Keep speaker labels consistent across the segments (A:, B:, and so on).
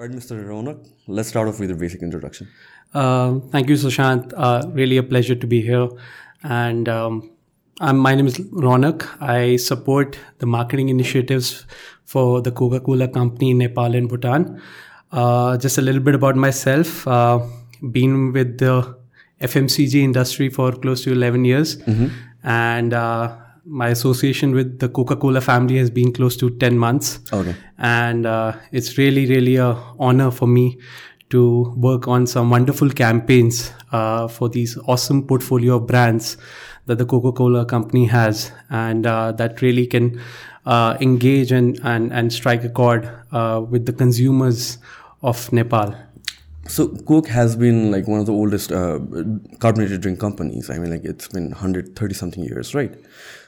A: Right, Mr. Ronak, let's start off with a basic introduction.
B: Uh, thank you, Sushant. Uh, really a pleasure to be here. And um, my name is Ronak. I support the marketing initiatives for the Coca Cola company in Nepal and Bhutan. Uh, just a little bit about myself. Uh, been with the FMCG industry for close to 11 years. Mm-hmm. And uh, my association with the Coca-Cola family has been close to 10 months.
A: Okay.
B: And uh, it's really, really a honor for me to work on some wonderful campaigns uh, for these awesome portfolio of brands that the Coca-Cola company has, and uh, that really can uh, engage and, and and strike a chord uh, with the consumers of Nepal.
A: So Coke has been like one of the oldest uh, carbonated drink companies. I mean, like it's been 130 something years, right?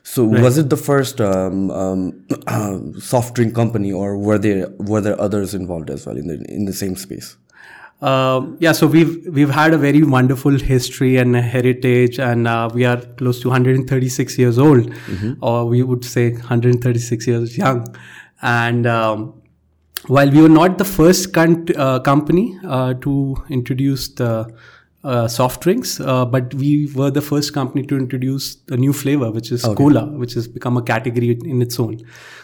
A: So right. was it the first um, um, soft drink company, or were there were there others involved as well in the in the same space?
B: Uh, yeah, so we've we've had a very wonderful history and heritage, and uh, we are close to 136 years old, mm-hmm. or we would say 136 years young, and. Um, while we were not the first con- uh, company uh, to introduce the uh, soft drinks, uh, but we were the first company to introduce a new flavor, which is okay. cola, which has become a category in its own.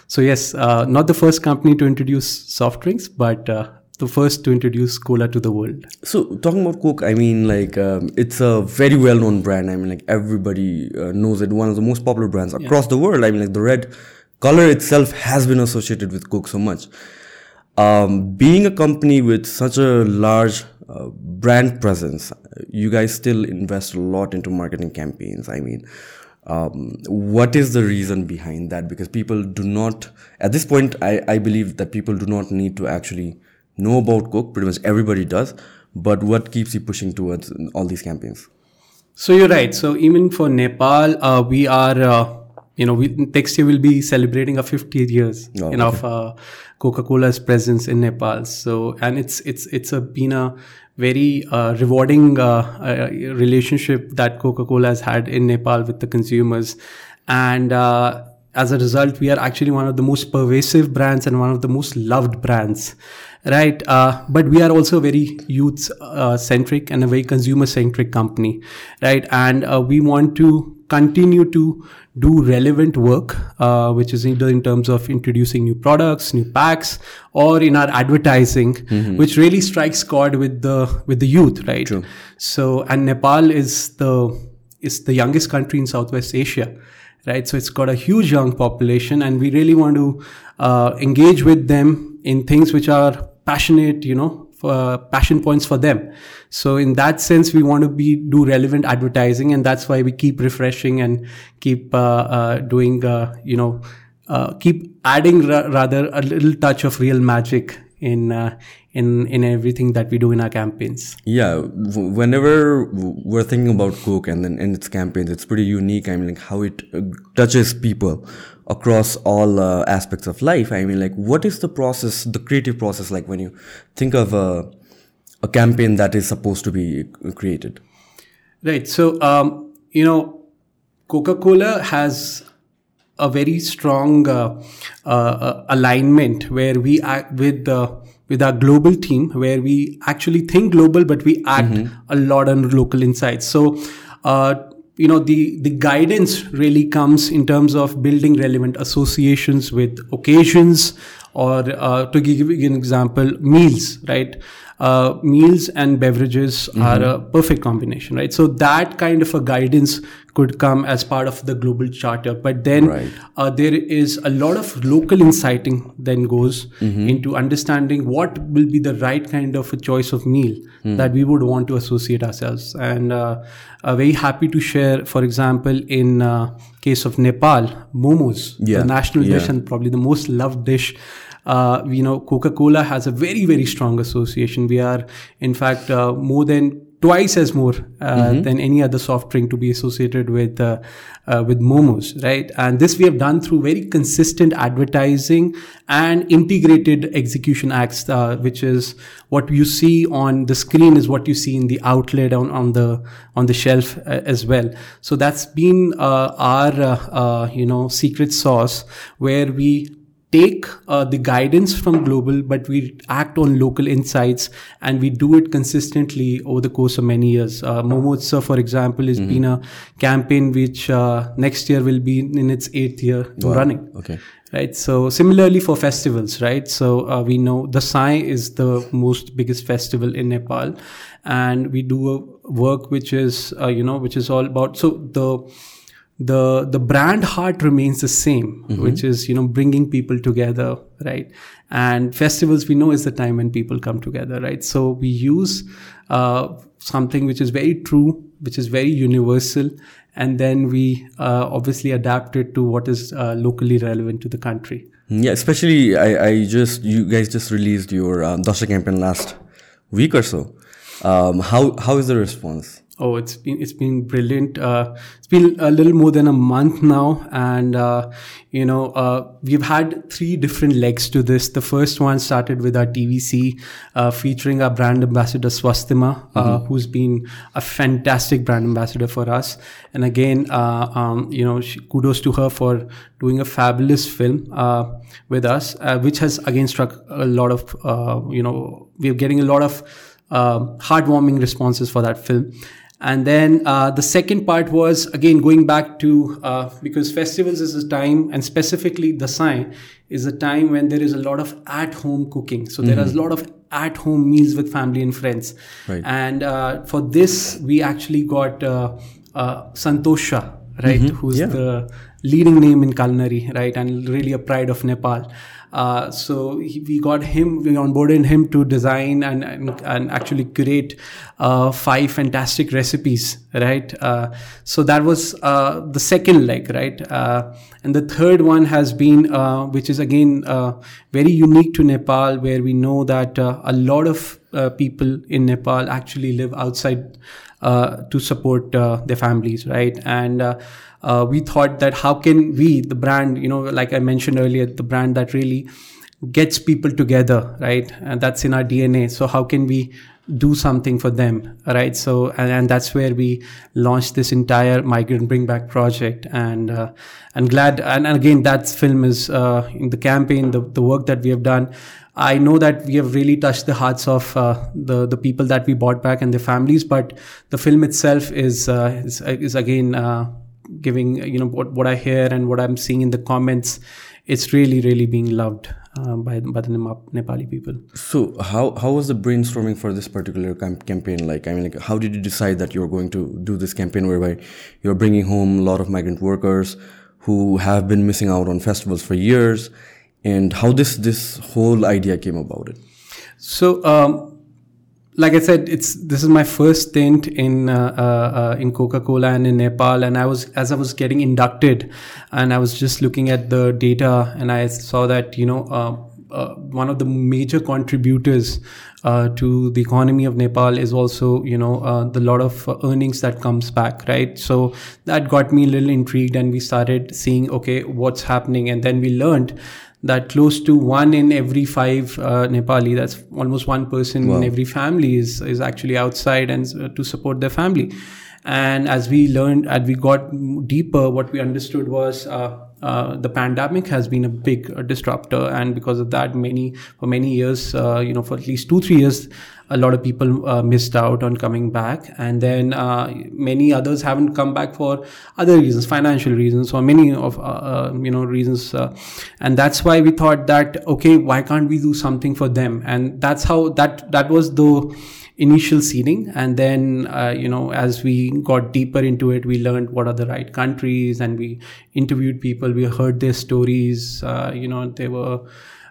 B: So yes, uh, not the first company to introduce soft drinks, but uh, the first to introduce cola to the world.
A: So talking about Coke, I mean, like um, it's a very well-known brand. I mean, like everybody knows it. One of the most popular brands across yeah. the world. I mean, like the red color itself has been associated with Coke so much um, being a company with such a large uh, brand presence, you guys still invest a lot into marketing campaigns. I mean, um, what is the reason behind that? Because people do not, at this point, I, I believe that people do not need to actually know about Coke. Pretty much everybody does. But what keeps you pushing towards all these campaigns?
B: So you're right. So even for Nepal, uh, we are, uh, you know, we, next year we'll be celebrating our 50 years oh, you know, okay. of uh, Coca-Cola's presence in Nepal. So, and it's it's it's a been a very uh, rewarding uh, uh, relationship that Coca-Cola has had in Nepal with the consumers, and uh, as a result, we are actually one of the most pervasive brands and one of the most loved brands right? Uh, but we are also very youth uh, centric and a very consumer centric company right? And uh, we want to continue to do relevant work, uh, which is either in terms of introducing new products, new packs, or in our advertising, mm-hmm. which really strikes chord with the with the youth, right? True. So, and Nepal is the is the youngest country in Southwest Asia, right? So it's got a huge young population, and we really want to uh, engage with them in things which are passionate, you know, passion points for them. So in that sense, we want to be do relevant advertising, and that's why we keep refreshing and keep uh, uh, doing, uh, you know, uh, keep adding ra- rather a little touch of real magic in uh, in in everything that we do in our campaigns.
A: Yeah, whenever we're thinking about Coke and then in its campaigns, it's pretty unique. I mean, like how it touches people across all uh, aspects of life. I mean, like, what is the process, the creative process like when you think of a, a campaign that is supposed to be created?
B: Right. So, um, you know, Coca Cola has a very strong uh, uh, uh, alignment where we act with the with our global team, where we actually think global, but we act mm-hmm. a lot on local insights. So, uh, you know the the guidance really comes in terms of building relevant associations with occasions or uh, to give you an example meals right uh, meals and beverages mm-hmm. are a perfect combination right so that kind of a guidance could come as part of the global charter but then right. uh, there is a lot of local inciting then goes mm-hmm. into understanding what will be the right kind of a choice of meal mm. that we would want to associate ourselves and uh, very happy to share for example in uh, case of nepal momos yeah. the national yeah. dish and probably the most loved dish uh, you know, Coca-Cola has a very, very strong association. We are, in fact, uh, more than twice as more uh, mm-hmm. than any other soft drink to be associated with uh, uh, with momos right and this we have done through very consistent advertising and integrated execution acts uh, which is what you see on the screen is what you see in the outlet on, on the on the shelf uh, as well so that's been uh, our you know secret sauce where we take uh, the guidance from global, but we act on local insights and we do it consistently over the course of many years. Uh, Momotsa, for example, has been a campaign which uh, next year will be in its eighth year
A: Wow.
B: running.
A: Okay.
B: Right. So similarly for festivals, right? So uh, we know the Sai is the most biggest festival in Nepal, and we do a work which is uh, you know which is all about so the the the brand heart remains the same, which is you know bringing people together, right? And festivals we know is the time when people come together, right? So we use uh, something which is very true, which is very universal, and then we uh, obviously adapt it to what is uh, locally relevant to the country.
A: Yeah, especially I, I just you guys just released your um, Dasha campaign last week or so. Um, how how is the response?
B: Oh, it's been it's been brilliant. Uh, it's been a little more than a month now, and uh, you know uh, we've had three different legs to this. The first one started with our TVC, uh, featuring our brand ambassador Swastima, uh, who's been a fantastic brand ambassador for us. And again, uh, um, you know, she, kudos to her for doing a fabulous film uh, with us, uh, which has again struck a lot of uh, you know we're getting a lot of uh, heartwarming responses for that film. And then uh, the second part was again going back to uh, because festivals is a time, and specifically the sign is a time when there is a lot of at-home cooking. So there is a lot of at-home meals with family and friends.
A: Right.
B: And uh, for this, we actually got uh, uh, Santosha, right, who's
A: Yeah.
B: the leading name in culinary, right, and really a pride of Nepal. Uh, so he, we got him, we onboarded him to design and and, and actually create uh, five fantastic recipes, right? Uh, so that was uh, the second leg, right? Uh, and the third one has been, which is again very unique to Nepal, where we know that a lot of people in Nepal actually live outside to support their families, right? And uh, we thought that how can we, the brand, you know, like I mentioned earlier, the brand that really gets people together, right? And that's in our DNA. So how can we do something for them, right? So and, and that's where we launched this entire migrant bring back project. And uh, and glad and, and again that film is uh, in the campaign, the the work that we have done. I know that we have really touched the hearts of uh, the the people that we brought back and their families, but the film itself is uh, is, is again uh, giving you know what what I hear and what I'm seeing in the comments. It's really really being loved uh, by by the Nepali people.
A: So how how was the brainstorming for this particular cam- campaign like? I mean, like, how did you decide that you're going to do this campaign whereby you're bringing home a lot of migrant workers who have been missing out on festivals for years, and how this this whole idea came about it?
B: So, um, like I said, it's this is my first stint in uh, uh, uh, in Coca Cola and in Nepal, and I was as I was getting inducted, and I was just looking at the data, and I saw that you know. Uh, uh, one of the major contributors to the economy of Nepal is also, you know, the lot of earnings that comes back, right? So that got me a little intrigued, and we started seeing, okay, what's happening, and then we learned that close to one in every five uh, Nepali, that's almost one person in every family, is is actually outside and uh, to support their family. And as we learned, as we got deeper, what we understood was uh, uh, the pandemic has been a big uh, disruptor, and because of that, many for many years, uh, you know, for at least two three years, a lot of people uh, missed out on coming back, and then uh, many others haven't come back for other reasons, financial reasons, or many of uh, uh, you know reasons, uh, and that's why we thought that okay, why can't we do something for them? And that's how that that was the initial seeding. And then uh, you know as we got deeper into it we learned what are the right countries and we interviewed people. We heard their stories uh, you know they were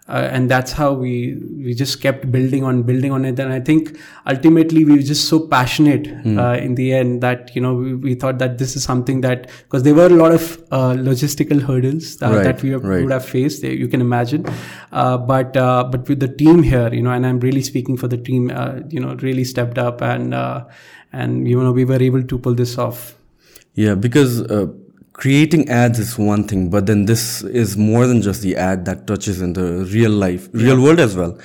B: uh, and that's how we we just kept building on building on it. And i think ultimately we were just so passionate uh, in the end that you know we, we thought that this is something that because there were a lot of uh, logistical hurdles that,
A: Right,
B: that we have,
A: right.
B: would have faced eh, you can imagine. Uh, but uh, but with the team here you know and i'm really speaking for the team uh, you know really stepped up and uh, and you know we were able to pull this off.
A: Yeah, because uh, creating ads is one thing, but then this is more than just the ad that touches in the real life, real world as well.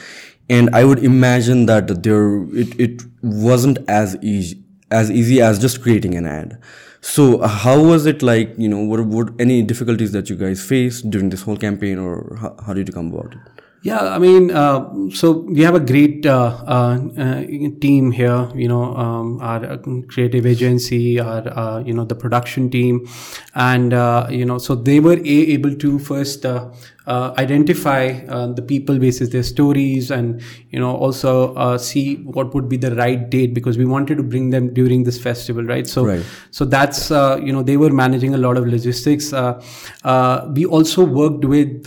A: And I would imagine that there it, it wasn't as easy as easy as just creating an ad. So uh, how was it like? You know, what what any difficulties that you guys faced during this whole campaign, or how, how did you come about it?
B: Yeah, I mean, uh, so we have a great uh, uh, uh team here. You know, um, our uh, creative agency, our uh, you know the production team, and you know, so they were able to first uh, identify uh, the people basis their stories and you know also uh, see what would be the right date because we wanted to bring them during this festival right? So right. so that's uh, you know they were managing a lot of logistics. Uh, uh, we also worked with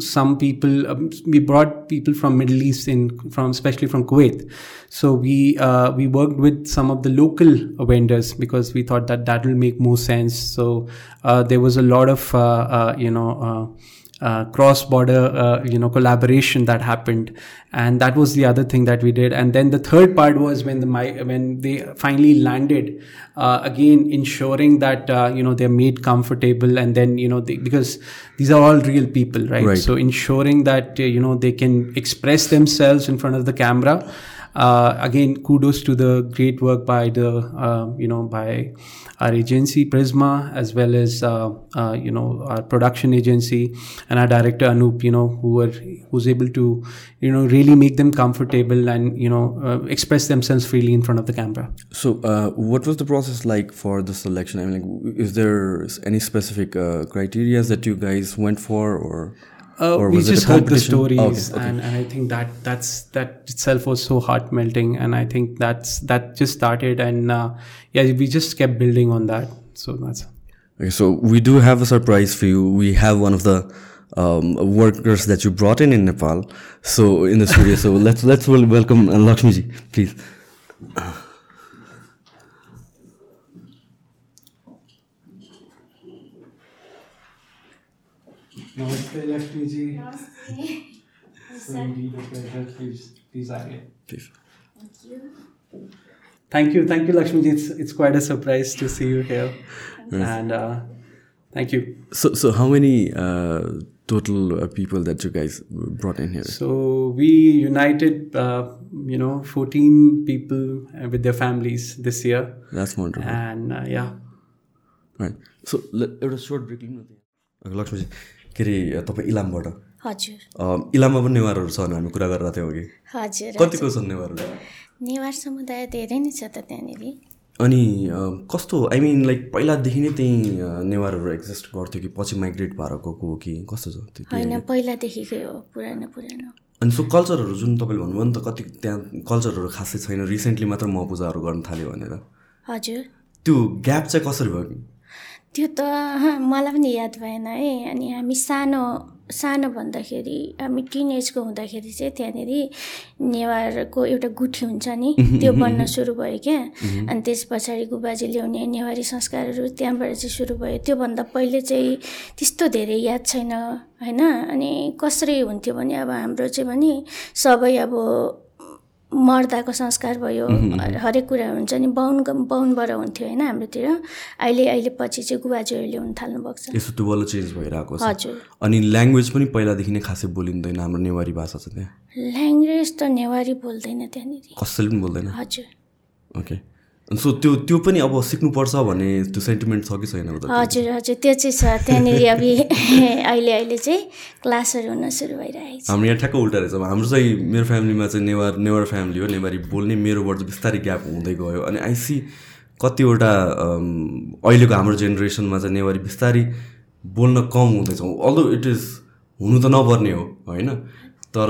B: some people um, we brought people from middle east in from especially from kuwait. So we we worked with some of the local vendors because we thought that that will make more sense. So there was a lot of you know uh, cross-border uh, you know collaboration that happened. And that was the other thing that we did. And then the third part was when the when they finally landed uh, again ensuring that uh, you know they're made comfortable and then you know they, because these are all real people right, right. so ensuring that uh, you know they can express themselves in front of the camera uh, again kudos to the great work by the you know by our agency Prisma, as well as uh, uh, you know our production agency and our director Anoop, you know, who were who's able to you know really make them comfortable and you know uh, express themselves freely in front of the camera.
A: So, uh, what was the process like for the selection? I mean, like, is there any specific uh, criteria that you guys went for, or
B: uh, we just heard the stories, oh, okay. And, and I think that that's that itself was so heart melting, and I think that's that just started, and uh, yeah, we just kept building on that. So that's.
A: Okay, so we do have a surprise for you. We have one of the um, workers that you brought in in Nepal, so in the studio. so let's let's welcome uh, Lakshmiji, please.
B: Namaste, Lakshmi ji. Namaste. so indeed a pleasure. Please, please again. Please. Thank you. Thank you, thank you, Lakshmi ji. It's, it's quite a surprise to see you here, and uh, thank you.
A: So, so how many uh, total uh, people that you guys brought in here?
B: So we united, uh, you know, 14 people uh, with their families this year.
A: That's wonderful.
B: And uh, yeah.
A: Right. So let, let us short break. Okay, Lakshmi. के अरे तपाईँ इलामबाट?
C: हजुर।
A: इलाममा पनि नेवारहरू छ भने हामी कुरा गरेर थियौँ कि?
C: हजुर
A: कतिको छन् नेवारहरू?
C: नेवार समुदाय धेरै नै छ त त्यहाँनिर।
A: अनि कस्तो आई मिन लाइक पहिलादेखि नै त्यहीँ नेवारहरू एक्जिस्ट गर्थ्यो कि? पछि माइग्रेट भएर गएको हो कि? कस्तो छ
C: होइन पहिलादेखिकै हो पुरानो पुरानो।
A: अनि सो कल्चरहरू जुन तपाईँले भन्नुभयो नि त कति त्यहाँ कल्चरहरू खासै छैन। रिसेन्टली मात्र म पूजाहरू गर्न थाल्यो भनेर।
C: हजुर।
A: त्यो ग्याप चाहिँ कसरी भयो?
C: त्यो त मलाई पनि याद भएन है। अनि हामी सानो सानो भन्दाखेरि हामी टिन एजको हुँदाखेरि चाहिँ त्यहाँनिर नेवारको एउटा गुठी हुन्छ नि त्यो बन्न सुरु भयो क्या। अनि त्यस पछाडि गुबाजे ल्याउने नेवारी संस्कारहरू त्यहाँबाट चाहिँ सुरु भयो। त्योभन्दा पहिले चाहिँ त्यस्तो धेरै याद छैन होइन। अनि कसरी हुन्थ्यो भने अब हाम्रो चाहिँ भने सबै अब मर्दाको संस्कार भयो हरेक कुरा हुन्छ नि बाहुन बाहुनबाट हुन्थ्यो होइन हाम्रोतिर। अहिले अहिले पछि चाहिँ गुवाजीहरूले हुन थाल्नु भएको छ।
A: यसो चेन्ज भइरहेको
C: छ। हजुर।
A: अनि ल्याङ्ग्वेज पनि पहिलादेखि नै खासै बोलिँदैन हाम्रो नेवारी भाषा छ
C: त्यहाँ। ल्याङ्ग्वेज त नेवारी बोल्दैन त्यहाँनिर।
A: कसैले पनि बोल्दैन?
C: हजुर।
A: ओके सो त्यो त्यो पनि अब सिक्नुपर्छ भन्ने त्यो सेन्टिमेन्ट छ कि छैन
C: हजुर हजुर त्यो चाहिँ छ। त्यहाँनिर अब अहिले अहिले चाहिँ क्लासहरू हुन सुरु भइरहेको छ
A: हाम्रो यहाँ ठ्याक्क उल्टा रहेछ। हाम्रो चाहिँ मेरो फ्यामिलीमा चाहिँ नेवार नेवार फ्यामिली हो। नेवारी बोल्ने मेरोबाट चाहिँ बिस्तारै ग्याप हुँदै गयो। अनि आइसी कतिवटा अहिलेको हाम्रो जेनेरेसनमा चाहिँ नेवारी बिस्तारै बोल्न कम हुँदैछ। अल्दो इट इज हुनु त नपर्ने हो होइन? तर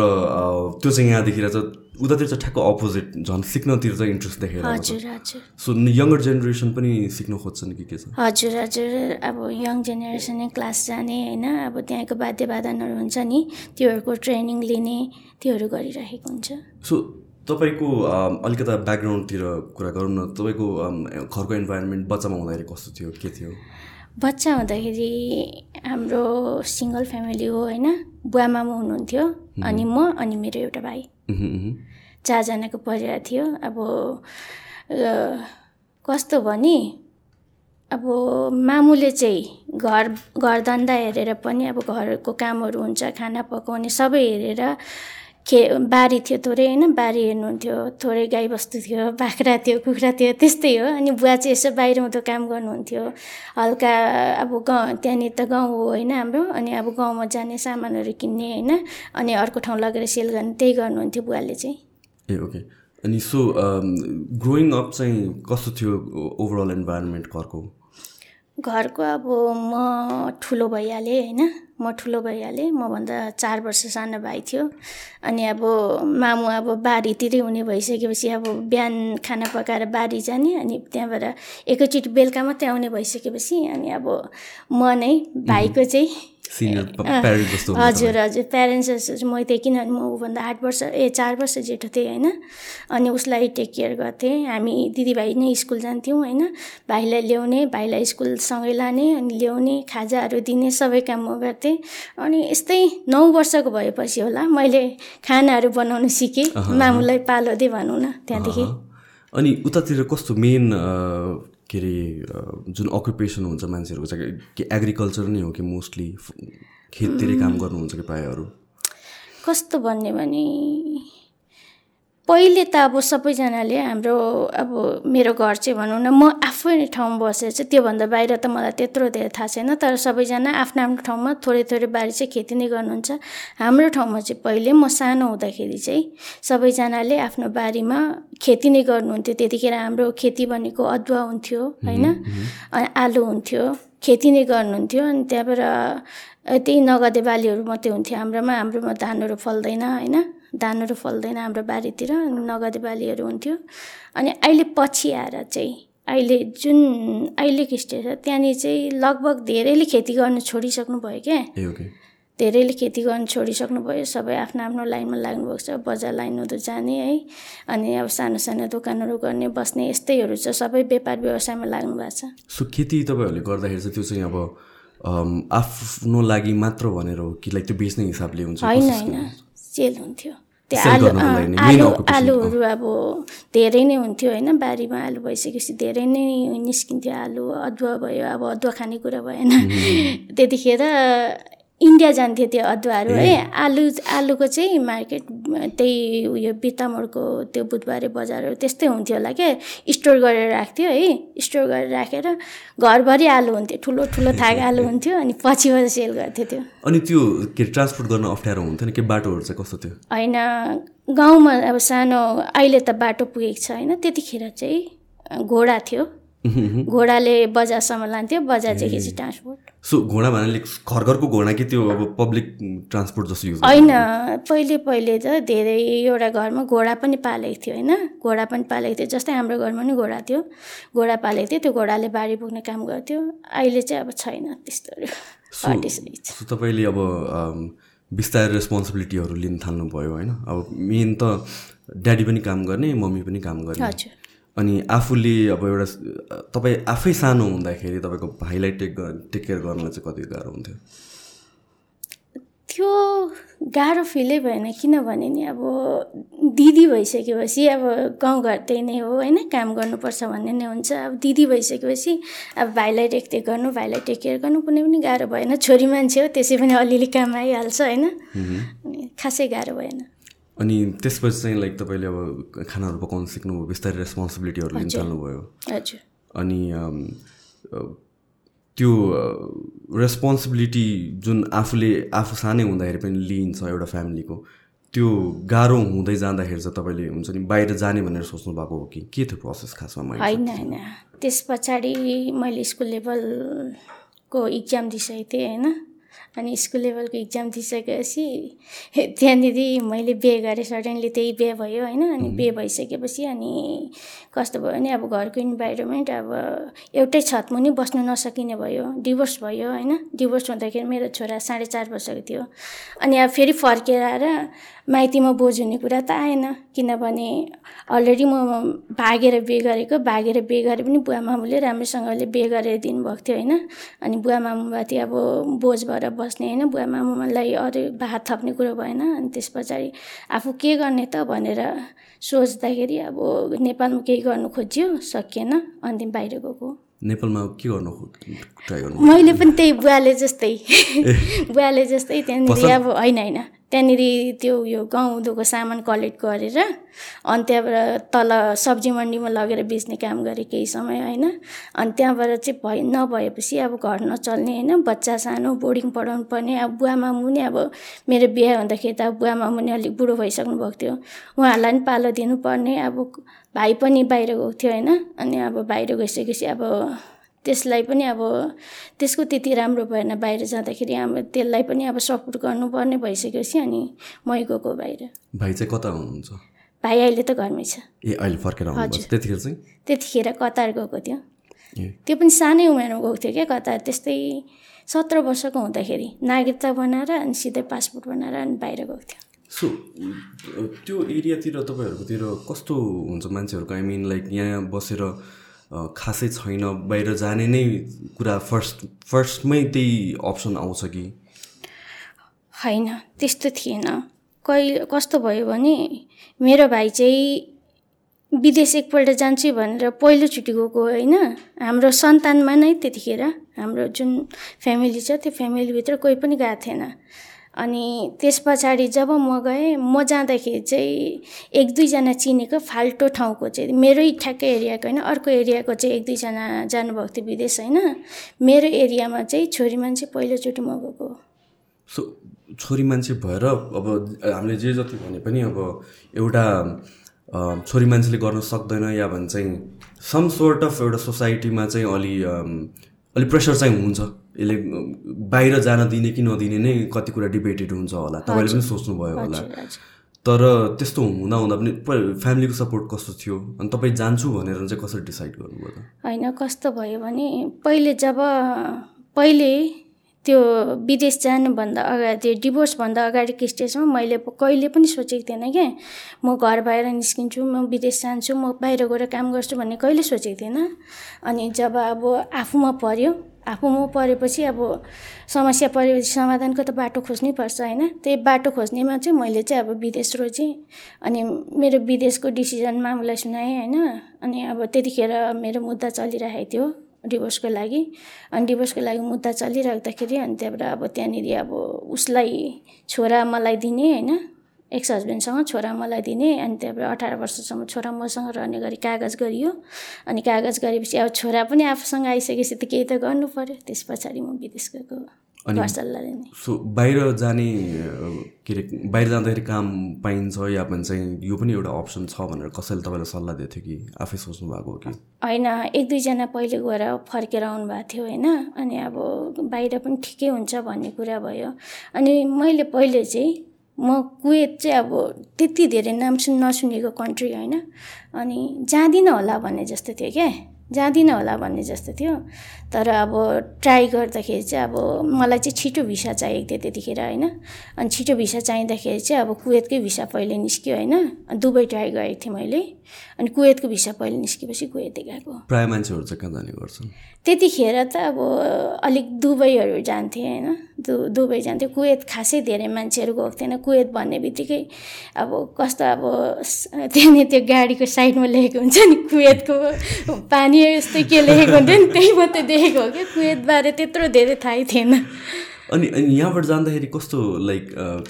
A: त्यो चाहिँ यहाँ देखेर चाहिँ उतातिर चाहिँ ठ्याक्क अपोजिट झन् सिक्नतिर चाहिँ इन्ट्रेस्ट देखेर
C: हजुर हजुर।
A: सो यङ्गर जेनेरेसन पनि सिक्न खोज्छन् कि के छ?
C: हजुर हजुर। अब यङ जेनेरेसनै क्लास जाने होइन? अब त्यहाँको वाद्य वादनहरू हुन्छ नि त्योहरूको ट्रेनिङ लिने त्योहरू गरिरहेको हुन्छ।
A: सो तपाईँको अलिकता ब्याकग्राउन्डतिर कुरा गरौँ न। तपाईँको घरको इन्भाइरोमेन्ट बच्चामा हुँदाखेरि कस्तो थियो? के थियो?
C: बच्चा हुँदाखेरि हाम्रो सिङ्गल फ्यामिली हो होइन? बुवा मामा हुनुहुन्थ्यो अनि म अनि मेरो एउटा भाइ। चारजनाको परिवार थियो। अब कस्तो भने अब मामुले चाहिँ घर घरधन्दा हेरेर पनि अब घरको कामहरू हुन्छ खाना पकाउने सबै हेरेर खे बारी थियो थोरै होइन बारी हेर्नुहुन्थ्यो थोरै गाईबस्तु थियो बाख्रा थियो कुखुरा थियो त्यस्तै हो। अनि बुवा चाहिँ यसो बाहिर उँधो काम गर्नुहुन्थ्यो। हल्का अब गाउँ त्यहाँनिर त गाउँ हो होइन हाम्रो। अनि अब गाउँमा जाने सामानहरू किन्ने होइन। अनि अर्को ठाउँ लगेर सेल गर्ने त्यही गर्नुहुन्थ्यो बुवाले चाहिँ।
A: ए ओके। अनि सो ग्रोइङ अप चाहिँ कस्तो थियो ओभरअल इन्भाइरोमेन्ट घरको?
C: घरको अब म ठुलो भइहालेँ होइन। म ठुलो भइहालेँ मभन्दा चार वर्ष सानो भाइ थियो। अनि अब मामु अब बारीतिरै हुने भइसकेपछि अब बिहान खाना पकाएर बारी जाने अनि त्यहाँबाट एकैचोटि बेलुका मात्रै आउने भइसकेपछि अनि अब म नै भाइको चाहिँ
A: सिनियर प्यारेन्ट जस्तो
C: हजुर हजुर. प्यारेन्ट्स म थिएँ किनभने म ऊभन्दा आठ वर्ष ए चार वर्ष जेठो थिएँ होइन? अनि उसलाई टेक केयर गर्थेँ। हामी दिदीभाइ नै स्कुल जान्थ्यौँ होइन? भाइलाई ल्याउने भाइलाई स्कुलसँगै लाने अनि ल्याउने खाजाहरू दिने सबै काम म गर्थेँ। अनि यस्तै नौ वर्षको भएपछि होला मैले खानाहरू बनाउनु सिकेँ। मामुलाई पालो दे भनौँ न त्यहाँदेखि।
A: अनि उतातिर कस्तो मेन के अरे जुन अकुपेसन हुन्छ मान्छेहरूको चाहिँ के एग्रिकल्चर नै हो कि मोस्टली खेततिरै काम गर्नुहुन्छ कि प्रायःहरू?
C: कस्तो भन्ने भने पहिले त अब सबैजनाले हाम्रो अब मेरो घर चाहिँ भनौँ न म आफै ठाउँमा बसेर चाहिँ त्योभन्दा बाहिर त मलाई त्यत्रो धेरै थाहा छैन तर सबैजना आफ्नो आफ्नो ठाउँमा थोरै थोरै बारी चाहिँ खेती नै गर्नुहुन्छ। हाम्रो ठाउँमा चाहिँ पहिले म सानो हुँदाखेरि चाहिँ सबैजनाले आफ्नो बारीमा खेती नै गर्नुहुन्थ्यो। त्यतिखेर हाम्रो खेती भनेको अदुवा हुन्थ्यो होइन? अनि आलु हुन्थ्यो खेती नै गर्नुहुन्थ्यो। अनि त्यहाँबाट त्यही नगदे बालीहरू मात्रै हुन्थ्यो हाम्रोमा हाम्रोमा धानहरू फल्दैन होइन? धानहरू फल्दैन हाम्रो बारीतिर नगदे बालीहरू हुन्थ्यो। अनि अहिले पछि आएर चाहिँ अहिले जुन अहिलेको स्टेज छ त्यहाँनिर चाहिँ लगभग धेरैले खेती गर्नु छोडिसक्नु भयो क्या धेरैले खेती गर्नु छोडिसक्नु भयो सबै आफ्नो आफ्नो लाइनमा लाग्नुभएको छ बजार लाइनहरू जाने है। अनि अब सानो सानो दोकानहरू गर्ने बस्ने यस्तैहरू छ सबै व्यापार व्यवसायमा लाग्नु भएको छ।
A: सो खेती तपाईँहरूले गर्दाखेरि चाहिँ त्यो चाहिँ अब आफ्नो लागि मात्र भनेर हो कि लाइक त्यो बेच्ने हिसाबले हुन्छ
C: होइन होइन। सेल हुन्थ्यो। त्यो आलु आलु आलुहरू अब धेरै नै हुन्थ्यो होइन बारीमा आलु भइसकेपछि धेरै नै निस्किन्थ्यो आलु अदुवा भयो अब अदुवा खाने कुरा भएन। त्यतिखेर इन्डिया जान्थ्यो त्यो अदुवाहरू है। आलु आलुको चाहिँ मार्केट त्यही उयो बितामोडको त्यो बुधबारे बजारहरू त्यस्तै हुन्थ्यो होला क्या। स्टोर गरेर राख्थ्यो है। स्टोर गरेर राखेर घरभरि आलु हुन्थ्यो ठुलो ठुलो थाक आलु हुन्थ्यो अनि पछिबाट सेल गर्थ्यो त्यो।
A: अनि त्यो के ट्रान्सपोर्ट गर्न अप्ठ्यारो हुन्थ्यो नि? के बाटोहरू चाहिँ कस्तो थियो?
C: होइन गाउँमा अब सानो अहिले त बाटो पुगेको छ होइन। त्यतिखेर चाहिँ घोडा थियो। घोडाले बजारसम्म लान्थ्यो बजारदेखि चाहिँ ट्रान्सपोर्ट।
A: सो घोडा भन्नाले घर घरको घोडा कि त्यो अब पब्लिक ट्रान्सपोर्ट जस्तो युज
C: होइन पहिले पहिले त धेरैवटा घरमा घोडा पनि पालेको थियो होइन? घोडा पनि पालेको थियो जस्तै हाम्रो घरमा पनि घोडा थियो। घोडा पालेको थियो त्यो घोडाले बारी पुग्ने काम गर्थ्यो। अहिले चाहिँ अब छैन
A: सो तपाईँले अब बिस्तारै रेस्पोन्सिबिलिटीहरू लिन थाल्नुभयो होइन? अब मेन त ड्याडी पनि काम गर्ने मम्मी पनि काम गर्ने।
C: हजुर।
A: अनि आफूले अब एउटा तपाईँ आफै सानो हुँदाखेरि तपाईँको भाइलाई टेक टेक केयर गर्नलाई चाहिँ कति गाह्रो हुन्थ्यो?
C: त्यो गाह्रो फिलै भएन किनभने नि अब दिदी भइसकेपछि अब गाउँघर त्यही नै हो होइन? काम गर्नुपर्छ भन्ने नै हुन्छ। अब दिदी भइसकेपछि अब भाइलाई रेखदेख गर्नु भाइलाई टेक केयर गर्नु कुनै पनि गाह्रो भएन। छोरी मान्छे हो त्यसै पनि अलिअलि काम आइहाल्छ होइन? खासै गाह्रो भएन।
A: अनि त्यसपछि चाहिँ लाइक तपाईँले अब खानाहरू पकाउन सिक्नुभयो बिस्तारै रेस्पोन्सिबिलिटीहरू लिन थाल्नुभयो। अनि त्यो रेस्पोन्सिबिलिटी जुन आफूले आफू सानै हुँदाखेरि पनि लिइन्छ एउटा फ्यामिलीको त्यो गाह्रो हुँदै जाँदाखेरि चाहिँ तपाईँले हुन्छ नि बाहिर जाने भनेर सोच्नु भएको हो कि? के थियो प्रोसेस खासमा?
C: होइन होइन। त्यस पछाडि मैले स्कुल लेभलको इक्जाम दिइसकेको थिएँ होइन? अनि स्कुल लेभलको इक्जाम दिइसकेपछि त्यहाँनिर मैले बिहे गरेँ सडनली त्यही बिहे भयो होइन? अनि बिहे भइसकेपछि अनि कस्तो भयो भने अब घरको इन्भाइरोमेन्ट अब एउटै छतमुनि बस्नु नसकिने भयो डिभोर्स भयो होइन? डिभोर्स हुँदाखेरि मेरो छोरा साढे चार वर्षको थियो। अनि अब फेरि फर्केर आएर माइतीमा बोझ हुने कुरा त आएन। किनभने अलरेडी म भागेर बिहे गरेको भागेर बिहे गरे पनि बुवा मामुले राम्रोसँगले बिहे गरेर दिनुभएको थियो होइन? अनि बुवा मामुमाथि अब बोझ भएर बस्ने होइन? बुवा मामुलाई अरू भात थप्ने कुरो भएन। अनि त्यस पछाडि आफू के गर्ने त भनेर सोच्दाखेरि अब नेपालमा केही गर्नु खोज्यो सकिएन। अन्तिम बाहिर गएको
A: नेपालमा के गर्नु ट्राई गर्नु
C: मैले पनि त्यही बुवाले जस्तै बुवाले जस्तै त्यहाँनिर अब होइन होइन। त्यहाँनिर त्यो उयो गहुँदोको सामान कलेक्ट गरेर अनि त्यहाँबाट तल सब्जी मन्डीमा लगेर बेच्ने काम गरेँ केही समय होइन। अनि त्यहाँबाट चाहिँ भए नभएपछि अब घर नचल्ने होइन। बच्चा सानो बोर्डिङ पढाउनु पर्ने। अब बुवा मामु नि अब मेरो बिहा हुँदाखेरि त बुवा मामु नि अलिक बुढो भइसक्नु भएको थियो। उहाँहरूलाई पनि पालो दिनुपर्ने। अब भाइ पनि बाहिर गएको थियो होइन। अनि अब बाहिर गइसकेपछि अब त्यसलाई पनि अब त्यसको त्यति राम्रो भएन बाहिर जाँदाखेरि अब त्यसलाई पनि अब सपोर्ट गर्नुपर्ने भइसकेपछि अनि मै गएको बाहिर।
A: भाइ चाहिँ कता हुनुहुन्छ?
C: भाइ अहिले त घरमै छ।
A: ए अहिले फर्केर। त्यतिखेर चाहिँ?
C: त्यतिखेर कतार गएको थियो। त्यो पनि सानै उमेरमा गएको थियो क्या कतार त्यस्तै सत्र वर्षको हुँदाखेरि। नागरिकता बनाएर अनि सिधै पासपोर्ट बनाएर अनि बाहिर गएको थियो।
A: सो त्यो एरियातिर तपाईँहरूकोतिर कस्तो हुन्छ मान्छेहरूको? आई मिन लाइक यहाँ बसेर खासै छैन। बाहिर जाने नै कुरा फर्स्ट फर्स्टमै त्यही अप्सन आउँछ कि?
C: होइन त्यस्तो थिएन। कहिले कस्तो भयो भने मेरो भाइ चाहिँ विदेश एकपल्ट जान्छु भनेर पहिलोचोटि गएको होइन। हाम्रो सन्तानमा नै त्यतिखेर हाम्रो जुन फ्यामिली छ त्यो फ्यामिलीभित्र कोही पनि गएको थिएन। अनि त्यस पछाडि जब म गएँ म जाँदाखेरि चाहिँ एक दुईजना चिनेको फाल्टो ठाउँको चाहिँ मेरै ठ्याक्कै एरियाको होइन अर्को एरियाको चाहिँ एक दुईजना जानुभएको थियो विदेश होइन। मेरो एरियामा चाहिँ छोरी मान्छे पहिलोचोटि म गएको
A: सो छोरी मान्छे भएर अब हामीले जे जति भने पनि अब एउटा छोरी मान्छेले गर्न सक्दैन या भन्छ चाहिँ सम सोर्ट अफ एउटा सोसाइटीमा चाहिँ अलि अलि प्रेसर चाहिँ हुन्छ। यसले बाहिर जान दिने कि नदिने नै कति कुरा डिबेटेड हुन्छ होला। तपाईँले पनि सोच्नुभयो होला। तर त्यस्तो हुँदा हुँदा पनि फ्यामिलीको सपोर्ट कस्तो थियो? अनि तपाईँ जान्छु भनेर चाहिँ कसरी डिसाइड गर्नुभयो
C: होइन कस्तो भयो भने पहिले जब पहिले त्यो विदेश जानुभन्दा अगाडि डिभोर्सभन्दा अगाडिको स्टेजमा मैले कहिले पनि सोचेको थिएन क्या म घर बाहिर निस्किन्छु म विदेश जान्छु म बाहिर गएर काम गर्छु भन्ने कहिले सोचेको थिएन। अनि जब अब आफूमा पऱ्यो आफूमा परेपछि अब समस्या परेपछि समाधानको त बाटो खोज्नै पर्छ होइन? त्यही बाटो खोज्नेमा चाहिँ मैले चाहिँ अब विदेश रोजेँ अनि मेरो विदेशको डिसिजन मामुलाई सुनाएँ होइन? अनि अब त्यतिखेर मेरो मुद्दा चलिरहेको थियो डिभोर्सको लागि। अनि डिभोर्सको लागि मुद्दा चलिराख्दाखेरि अनि त्यहाँबाट अब त्यहाँनिर अब उसलाई छोरा मलाई दिने होइन? एक्स हस्बेन्डसँग छोरा मलाई दिने अनि त्यहाँबाट अठार वर्षसम्म छोरा मसँग रहने गरी कागज गरियो। अनि कागज गरेपछि अब छोरा पनि आफूसँग आइसकेपछि त केही त गर्नु पऱ्यो त्यस पछाडि म विदेश गएको
A: सो बाहिर जाने के अरे बाहिर जाँदाखेरि काम पाइन्छ या भन्छ चाहिँ यो पनि एउटा अप्सन छ भनेर कसैले तपाईँलाई सल्लाह दिएको थियो कि आफै सोच्नु भएको हो कि?
C: होइन एक दुईजना पहिले गएर फर्केर आउनुभएको थियो होइन। अनि अब बाहिर पनि ठिकै हुन्छ भन्ने कुरा भयो। अनि मैले पहिले चाहिँ म कुवेत चाहिँ अब त्यति धेरै नाम सुन नसुनेको कन्ट्री होइन। अनि जाँदिनँ होला भन्ने जस्तो थियो क्या जाँदिनँ होला भन्ने जस्तो थियो। तर अब ट्राई गर्दाखेरि चाहिँ अब मलाई चाहिँ छिटो भिसा चाहिएको थियो त्यतिखेर होइन। अनि छिटो भिसा चाहिँदाखेरि चाहिँ अब कुवेतकै भिसा पहिले निस्क्यो होइन। अनि दुबई ट्राई गरेको थिएँ मैले। अनि कुवेतको भिसा पहिले निस्केपछि कुवेतै गएको
A: प्रायः मान्छेहरू चाहिँ कहाँ जाने गर्छन्?
C: त्यतिखेर त अब अलिक दुबईहरू जान्थेँ होइन। दु दुबई जान्थ्यो कुवेत खासै धेरै मान्छेहरू गएको थिएन। कुवेत भन्ने बित्तिकै अब कस्तो अब त्यहाँनिर त्यो गाडीको साइडमा लेखेको हुन्छ नि कुवेतको पानी यस्तै के लेखेको हुन्थ्यो नि त्यही मात्रै देखेको हो कि कुवेतबारे त्यत्रो धेरै थाहै थिएन।
A: अनि अनि यहाँबाट जाँदाखेरि कस्तो लाइक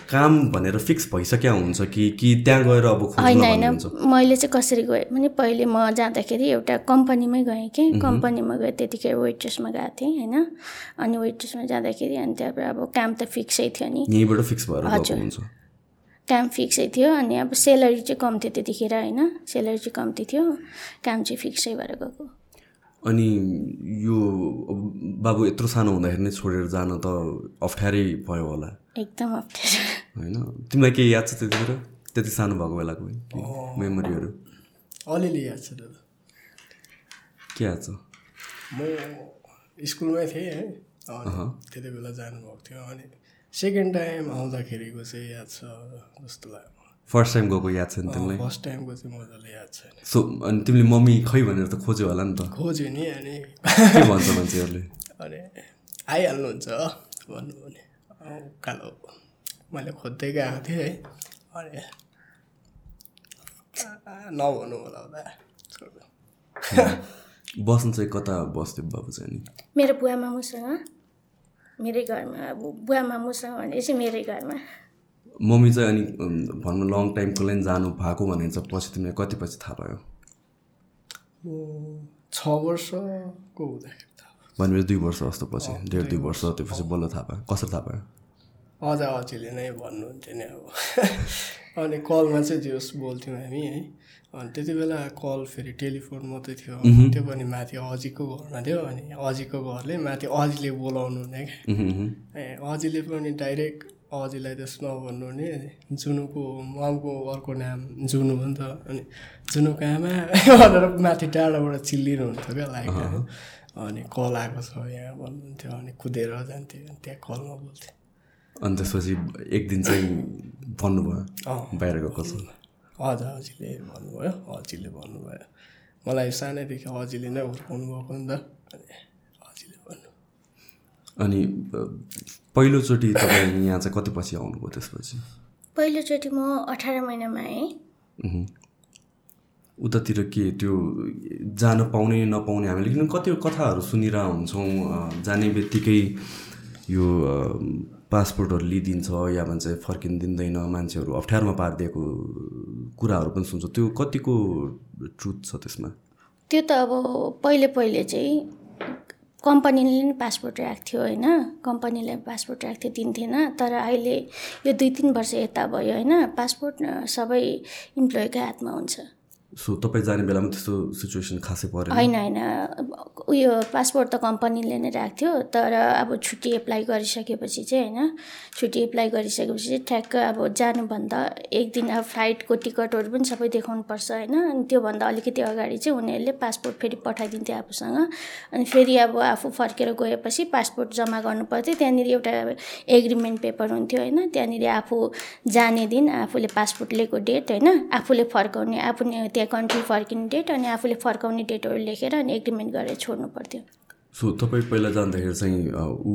A: काम भनेर फिक्स भइसक्यो हुन्छ कि कि त्यहाँ गएर अब
C: होइन होइन। मैले चाहिँ कसरी गएँ भने पहिले म जाँदाखेरि एउटा कम्पनीमै गएँ कि कम्पनीमा गएँ त्यतिखेर वेट्रेसमा गएको थिएँ होइन। अनि वेट्रेसमा जाँदाखेरि अनि त्यहाँबाट अब काम त फिक्सै थियो नि।
A: यहीँबाट फिक्स भएर
C: हजुर।
A: हुन्छ
C: काम फिक्सै थियो अनि अब सेलरी चाहिँ कम थियो त्यतिखेर होइन। सेलरी चाहिँ कम्ती थियो काम चाहिँ फिक्सै भएर गएको।
A: अनि यो अब बाबु यत्रो सानो हुँदाखेरि नै छोडेर जान त अप्ठ्यारै भयो होला।
C: एकदम अप्ठ्यारो।
A: होइन? तिमीलाई केही याद छ त्यतिखेर त्यति सानो भएको बेलाको मेमोरीहरू?
D: अलिअलि याद छ दादा।
A: के याद छ?
D: म स्कुलमै थिएँ है। अनि त्यति बेला जानुभएको थियो। अनि सेकेन्ड टाइम आउँदाखेरिको चाहिँ याद छ जस्तो लाग्यो।
A: फर्स्ट टाइम गएको याद छैन तिमीलाई?
D: फर्स्ट टाइमको चाहिँ मजाले याद छैन
A: सो अनि तिमीले मम्मी खै भनेर त खोज्यो होला नि त।
D: खोज्यो नि अनि।
A: के भन्छ मान्छेहरूले?
D: अनि आइहाल्नुहुन्छ भन्नु भने। औ, कालो मैले खोज्दै गएको थिएँ है। अनि आ, नभन्नु होला दा।
A: बस्नु चाहिँ कता बस्थ्यो बाबु चाहिँ नि
C: मेरो बुवा मामुसँग। मेरै घरमा अब बुवा मामुसँग भनेपछि मेरै घरमा।
A: मम्मी चाहिँ अनि भनौँ लङ टाइमको लागि जानु भएको भनेर चाहिँ पछि तिमीलाई कति पछि थाहा भयो?
D: छ वर्षको हुँदाखेरि थाहा
A: भनेपछि दुई वर्ष जस्तो पछि डेढ दुई वर्ष त्योपछि बल्ल थाहा पायो कसरी थाहा पायो
D: अझ अझैले नै भन्नुहुन्थ्यो नि अब। अनि कलमा चाहिँ जे होस् बोल्थ्यौँ हामी है। अनि त्यति बेला कल फेरि टेलिफोन मात्रै थियो। त्यो पनि माथि अजीको घरमा थियो अनि अजीको घरले माथि अजीले बोलाउनु हुने क्या। ए अजीले पनि डाइरेक्ट अजीलाई त नभन्नु हुने जुनुको ममको अर्को नाम जुनु हो नि त। अनि जुनुको आमा भनेर माथि टाढाबाट चिल्लिनु हुन्थ्यो क्या लाइक अनि कल आएको छ यहाँ भन्नुहुन्थ्यो। अनि कुदेर जान्थ्यो। अनि त्यहाँ कलमा बोल्थ्यो।
A: अनि त्यसपछि एक दिन चाहिँ भन्नुभयो। बाहिर गएको छ
D: अझ अजीले भन्नुभयो। अजीले भन्नुभयो। मलाई सानैदेखि अजीले नै हुर्काउनु भएको नि त। अनि भन्नु
A: अनि पहिलोचोटि तपाईँ यहाँ चाहिँ कति पछि आउनुभयो त्यसपछि?
C: पहिलोचोटि म अठार महिनामा आएँ।
A: उतातिर के त्यो जान पाउने नपाउने हामीले किन कति कथाहरू सुनिरह हुन्छौँ जाने बित्तिकै यो पासपोर्टहरू लिइदिन्छ या भन्छ फर्किन दिँदैन मान्छेहरू अप्ठ्यारोमा पारिदिएको कुराहरू पनि सुन्छ। त्यो कतिको ट्रुथ छ त्यसमा?
C: त्यो त अब पहिले पहिले चाहिँ कम्पनीले नै पासपोर्ट राख्थ्यो थियो होइन। कम्पनीले पासपोर्ट राख्थ्यो दिन्थेन तर अहिले यो दुई तिन वर्ष यता भयो होइन पासपोर्ट सबै इम्प्लोइकै हातमा हुन्छ।
A: सो तपाईँ जाने बेलामा त्यस्तो सिचुएसन खासै परेन।
C: होइन होइन। उयो पासपोर्ट त कम्पनीले नै राख्थ्यो तर अब छुट्टी एप्लाई गरिसकेपछि चाहिँ होइन छुट्टी एप्लाई गरिसकेपछि चाहिँ ठ्याक्क अब जानुभन्दा एक दिन अब फ्लाइटको टिकटहरू पनि सबै देखाउनुपर्छ होइन। अनि त्योभन्दा अलिकति अगाडि चाहिँ उनीहरूले पासपोर्ट फेरि पठाइदिन्थ्यो आफूसँग। अनि फेरि अब आफू फर्केर गएपछि पासपोर्ट जम्मा गर्नु पर्थ्यो त्यहाँनिर एउटा एग्रिमेन्ट पेपर हुन्थ्यो होइन। त्यहाँनिर आफू जाने दिन आफूले पासपोर्ट लिएको डेट होइन। आफूले फर्काउने आफू त्यहाँ कन्ट्री फर्किने डेट अनि आफूले फर्काउने डेटहरू लेखेर अनि एग्रिमेन्ट गरेर छोड्नु पर्थ्यो।
A: सो तपाईँ पहिला जाँदाखेरि चाहिँ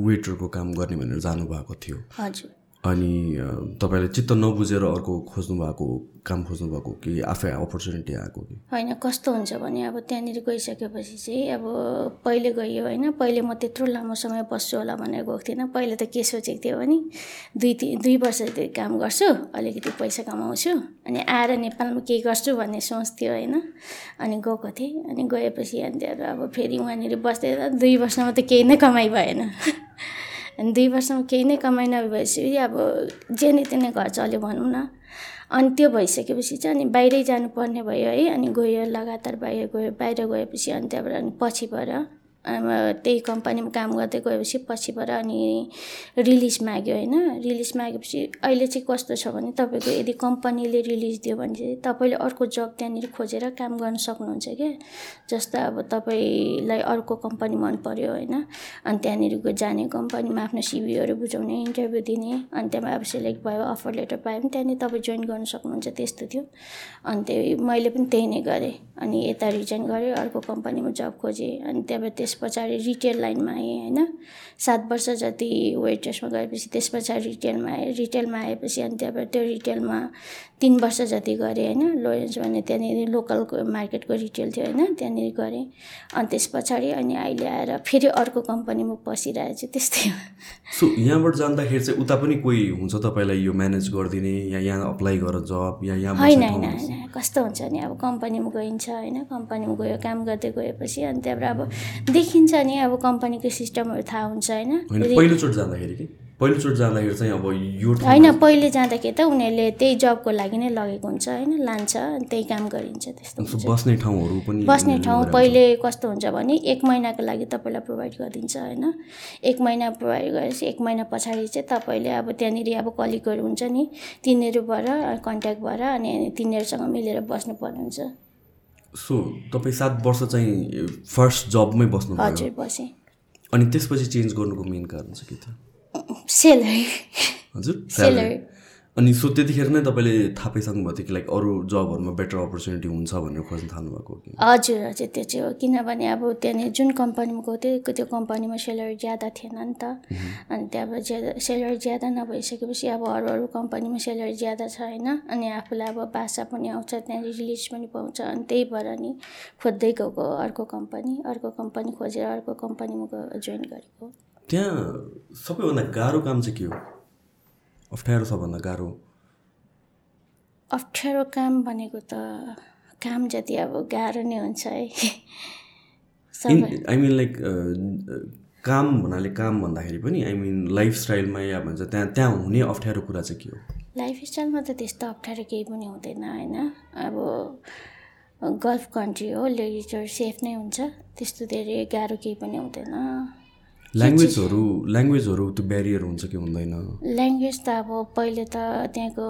A: वेटरको काम गर्ने भनेर जानुभएको थियो।
C: हजुर।
A: अनि तपाईँले चित्त नबुझेर अर्को खोज्नु भएको काम खोज्नु भएको कि आफै अपर्च्युनिटी आएको कि?
C: होइन कस्तो हुन्छ भने अब त्यहाँनिर गइसकेपछि चाहिँ अब पहिले गयो होइन पहिले म त्यत्रो लामो समय बस्छु होला भनेर गएको थिइनँ। पहिले त के सोचेको थियो भने दुई ति दुई वर्ष काम गर्छु अलिकति पैसा कमाउँछु अनि आएर नेपालमा केही गर्छु भन्ने सोच थियो होइन अनि गएको थिएँ। अनि गएपछि अनि त्यहाँबाट अब फेरि उहाँनिर बस्दै दुई वर्षमा त केही नै कमाइ भएन। अनि दुई वर्षमा केही नै कमाइ नभएपछि अब जे नै त्यही नै घर चल्यो भनौँ न। अनि त्यो भइसकेपछि चाहिँ अनि बाहिरै जानुपर्ने भयो है अनि गयो लगातार बाहिर गयो बाहिर गएपछि अनि त्यहाँबाट अनि अब त्यही कम्पनीमा काम गर्दै गएपछि पछिबाट अनि रिलिज माग्यो होइन। रिलिज मागेपछि अहिले चाहिँ कस्तो छ भने तपाईँको यदि कम्पनीले रिलिज दियो भने चाहिँ तपाईँले अर्को जब त्यहाँनिर खोजेर काम गर्न सक्नुहुन्छ क्या। जस्तो अब तपाईँलाई अर्को कम्पनी मन पऱ्यो होइन। अनि त्यहाँनिरको जाने कम्पनीमा आफ्नो सिभीहरू बुझाउने इन्टरभ्यू दिने अनि त्यहाँबाट अब सेलेक्ट भयो अफर लेटर पायो भने त्यहाँनिर तपाईँ जोइन गर्न सक्नुहुन्छ त्यस्तो थियो। अनि त्यही मैले पनि त्यही नै गरेँ। अनि यता रिजाइन गरेँ अर्को कम्पनीमा जब खोजेँ अनि त्यहाँबाट त्यस पछाडि रिटेल लाइनमा आएँ होइन। सात वर्ष जति वेट्रेसमा गएपछि त्यस पछाडि रिटेलमा आएँ। रिटेलमा आएपछि अनि त्यहाँबाट त्यो रिटेलमा तिन वर्ष जति गरेँ होइन लोरेन्स भन्ने त्यहाँनिर लोकलको मार्केटको रिटेल थियो होइन त्यहाँनिर गरेँ। अनि त्यस पछाडि अनि अहिले आएर फेरि अर्को कम्पनीमा पसिरहेको छु त्यस्तै हो।
A: सो यहाँबाट जाँदाखेरि चाहिँ उता पनि कोही हुन्छ तपाईँलाई यो म्यानेज गरिदिने या यहाँ अप्लाई गर जब या यहाँ
C: होइन होइन? होइन कस्तो हुन्छ नि अब कम्पनीमा गइन्छ होइन कम्पनीमा गयो काम गर्दै गएपछि अनि त्यहाँबाट अब देखिन्छ नि अब कम्पनीको सिस्टमहरू थाहा हुन्छ होइन।
A: पहिलोचोटि जाँदाखेरि कि? पहिलोचोटि जाँदाखेरि चाहिँ अब यो
C: होइन पहिले जाँदाखेरि त उनीहरूले त्यही जबको लागि नै लगेको हुन्छ होइन लान्छ त्यही काम गरिन्छ त्यस्तो
A: बस्ने ठाउँहरू पनि
C: बस्ने ठाउँ। पहिले कस्तो हुन्छ भने एक महिनाको लागि तपाईँलाई प्रोभाइड गरिदिन्छ होइन। एक महिना प्रोभाइड गरेपछि एक महिना पछाडि चाहिँ तपाईँले अब त्यहाँनिर अब कलिगहरू हुन्छ नि तिनीहरूबाट कन्ट्याक्ट भएर अनि तिनीहरूसँग मिलेर बस्नुपर्ने हुन्छ।
A: सो तपाईँ सात वर्ष चाहिँ फर्स्ट जबमै बस्नुभयो।
C: हजुर बसेँ।
A: अनि त्यसपछि चेन्ज गर्नुको मेन कारण चाहिँ के थियो?
C: सेलरी
A: हजुर
C: सेलरी
A: अनि सो त्यतिखेर नै तपाईँले थाहा पाइसक्नु भएको थियो कि लाइक अरू जबहरूमा बेटर अपर्च्युनिटी हुन्छ भनेर खोज्न थाल्नुभएको
C: हजुर हजुर त्यो चाहिँ हो। किनभने अब त्यहाँनिर जुन कम्पनीमा गएको थियो त्यो कम्पनीमा सेलरी ज्यादा थिएन नि त। अनि त्यहाँबाट ज्यादा सेलरी ज्यादा नभइसकेपछि अब अरू अरू कम्पनीमा सेलरी ज्यादा छ होइन? अनि आफूलाई अब भाषा पनि आउँछ त्यहाँनिर रिलिज पनि पाउँछ। अनि त्यही भएर नि खोज्दै गएको अर्को कम्पनी अर्को कम्पनी खोजेर अर्को कम्पनीमा गयो जोइन गरेको।
A: त्यहाँ सबैभन्दा गाह्रो काम चाहिँ के हो? अप्ठ्यारो सबभन्दा गाह्रो।
C: अप्ठ्यारो काम भनेको त काम जति अब गाह्रो नै हुन्छ है।
A: आई मिन लाइक काम भन्नाले काम भन्दाखेरि पनि आई मिन लाइफस्टाइलमा या भन्छ त्यहाँ त्यहाँ हुने अप्ठ्यारो कुरा चाहिँ के हो?
C: लाइफस्टाइलमा त त्यस्तो अप्ठ्यारो केही पनि हुँदैन होइन? अब गल्फ कन्ट्री हो लेडिजहरू सेफ नै हुन्छ त्यस्तो धेरै गाह्रो केही पनि हुँदैन।
A: ल्याङ्ग्वेजहरू ल्याङ्ग्वेजहरू त्यो ब्यारियर हुन्छ कि हुँदैन?
C: ल्याङ्ग्वेज त अब पहिले त त्यहाँको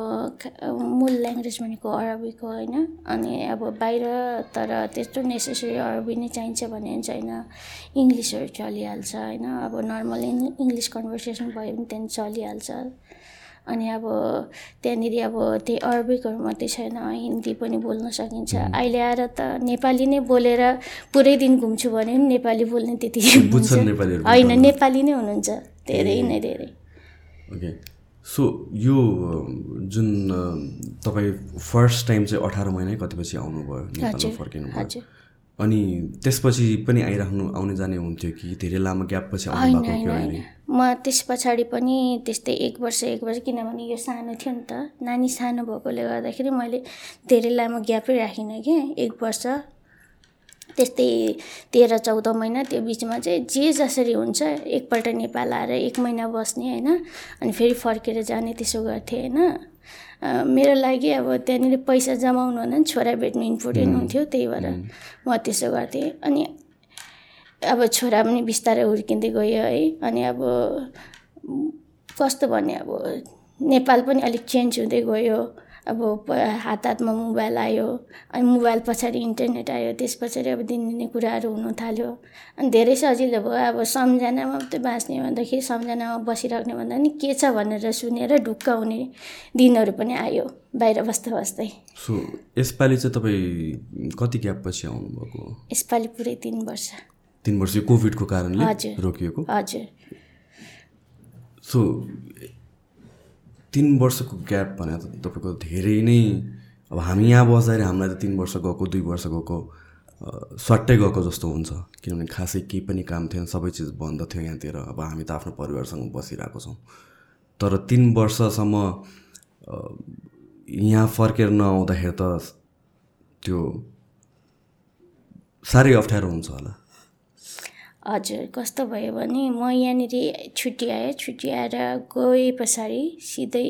C: मूल ल्याङ्ग्वेज भनेको अरबिक हो होइन। अनि अब बाहिर तर त्यस्तो नेसेसरी अरबी नै चाहिन्छ पनि छैन। इङ्ग्लिसहरू चलिहाल्छ होइन। अब नर्मल इङ्ग्लिस कन्भर्सेसन भयो भने त्यहाँदेखि चलिहाल्छ। अनि अब त्यहाँनिर अब त्यही अरबिकहरू मात्रै छैन हिन्दी पनि बोल्न सकिन्छ। अहिले आएर त नेपाली नै बोलेर पुरै दिन घुम्छु भने पनि नेपाली बोल्ने त्यति होइन नेपाली नै हुनुहुन्छ। धेरै नै धेरै।
A: ओके। सो यो जुन तपाईँ फर्स्ट टाइम चाहिँ अठार महिनै कतिपछि आउनुभयो नेपालमा
C: हजुर
A: फर्किनु अनि त्यसपछि पनि आइराख्नु आउने जाने हुन्थ्यो कि धेरै लामो ग्याप पछि आउनु भएको थियो अहिले?
C: म त्यस पछाडि पनि त्यस्तै एक वर्ष एक वर्ष किनभने यो सानो थियो नि त। नानी सानो भएकोले गर्दाखेरि मैले धेरै लामो ग्यापै राखिनँ कि एक वर्ष। त्यस्तै तेह्र चौध महिना त्यो बिचमा चाहिँ जे जसरी हुन्छ एकपल्ट नेपाल आएर एक महिना बस्ने होइन। अनि फेरि फर्केर जाने त्यसो गर्थेँ होइन। मेरो लागि अब त्यहाँनिर पैसा जमाउनु भन्दा पनि छोरा भेट्नु इम्पोर्टेन्ट हुन्थ्यो त्यही भएर म त्यसो गर्थेँ। अनि अब छोरा पनि बिस्तारै हुर्किँदै गयो है। अनि अब कस्तो भने अब नेपाल पनि अलिक चेन्ज हुँदै गयो। अब हात हातमा मोबाइल आयो अनि मोबाइल पछाडि इन्टरनेट आयो त्यस पछाडि अब दिनदिनै कुराहरू हुनु थाल्यो। अनि धेरै सजिलो भयो अब सम्झनामा मात्रै बाँच्ने भन्दाखेरि सम्झनामा बसिराख्ने भन्दा नि के छ भनेर सुनेर ढुक्क हुने दिनहरू पनि आयो बाहिर बस्दा बस्दै।
A: सो यसपालि चाहिँ तपाईँ कति ग्याप पछि आउनुभएको?
C: यसपालि पुरै तिन वर्ष।
A: तिन वर्ष कोभिडको कारणले
C: हजुर।
A: रोकिएको?
C: हजुर।
A: सो तिन वर्षको ग्याप भने त तपाईँको धेरै नै अब हामी यहाँ बस्दाखेरि हामीलाई त तिन वर्ष गएको दुई वर्ष गएको अ, स्वाट्टै गएको जस्तो हुन्छ। किनभने खासै केही पनि काम थिएन सबै चिज बन्द थियो यहाँतिर। अब हामी त आफ्नो परिवारसँग बसिरहेको छौँ। तर तिन वर्षसम्म यहाँ फर्केर नआउँदाखेरि त त्यो साह्रै अप्ठ्यारो हुन्छ होला।
C: हजुर कस्तो भयो भने म यहाँनिर छुट्टी आएँ। छुट्टी आएर गए पछाडि सिधै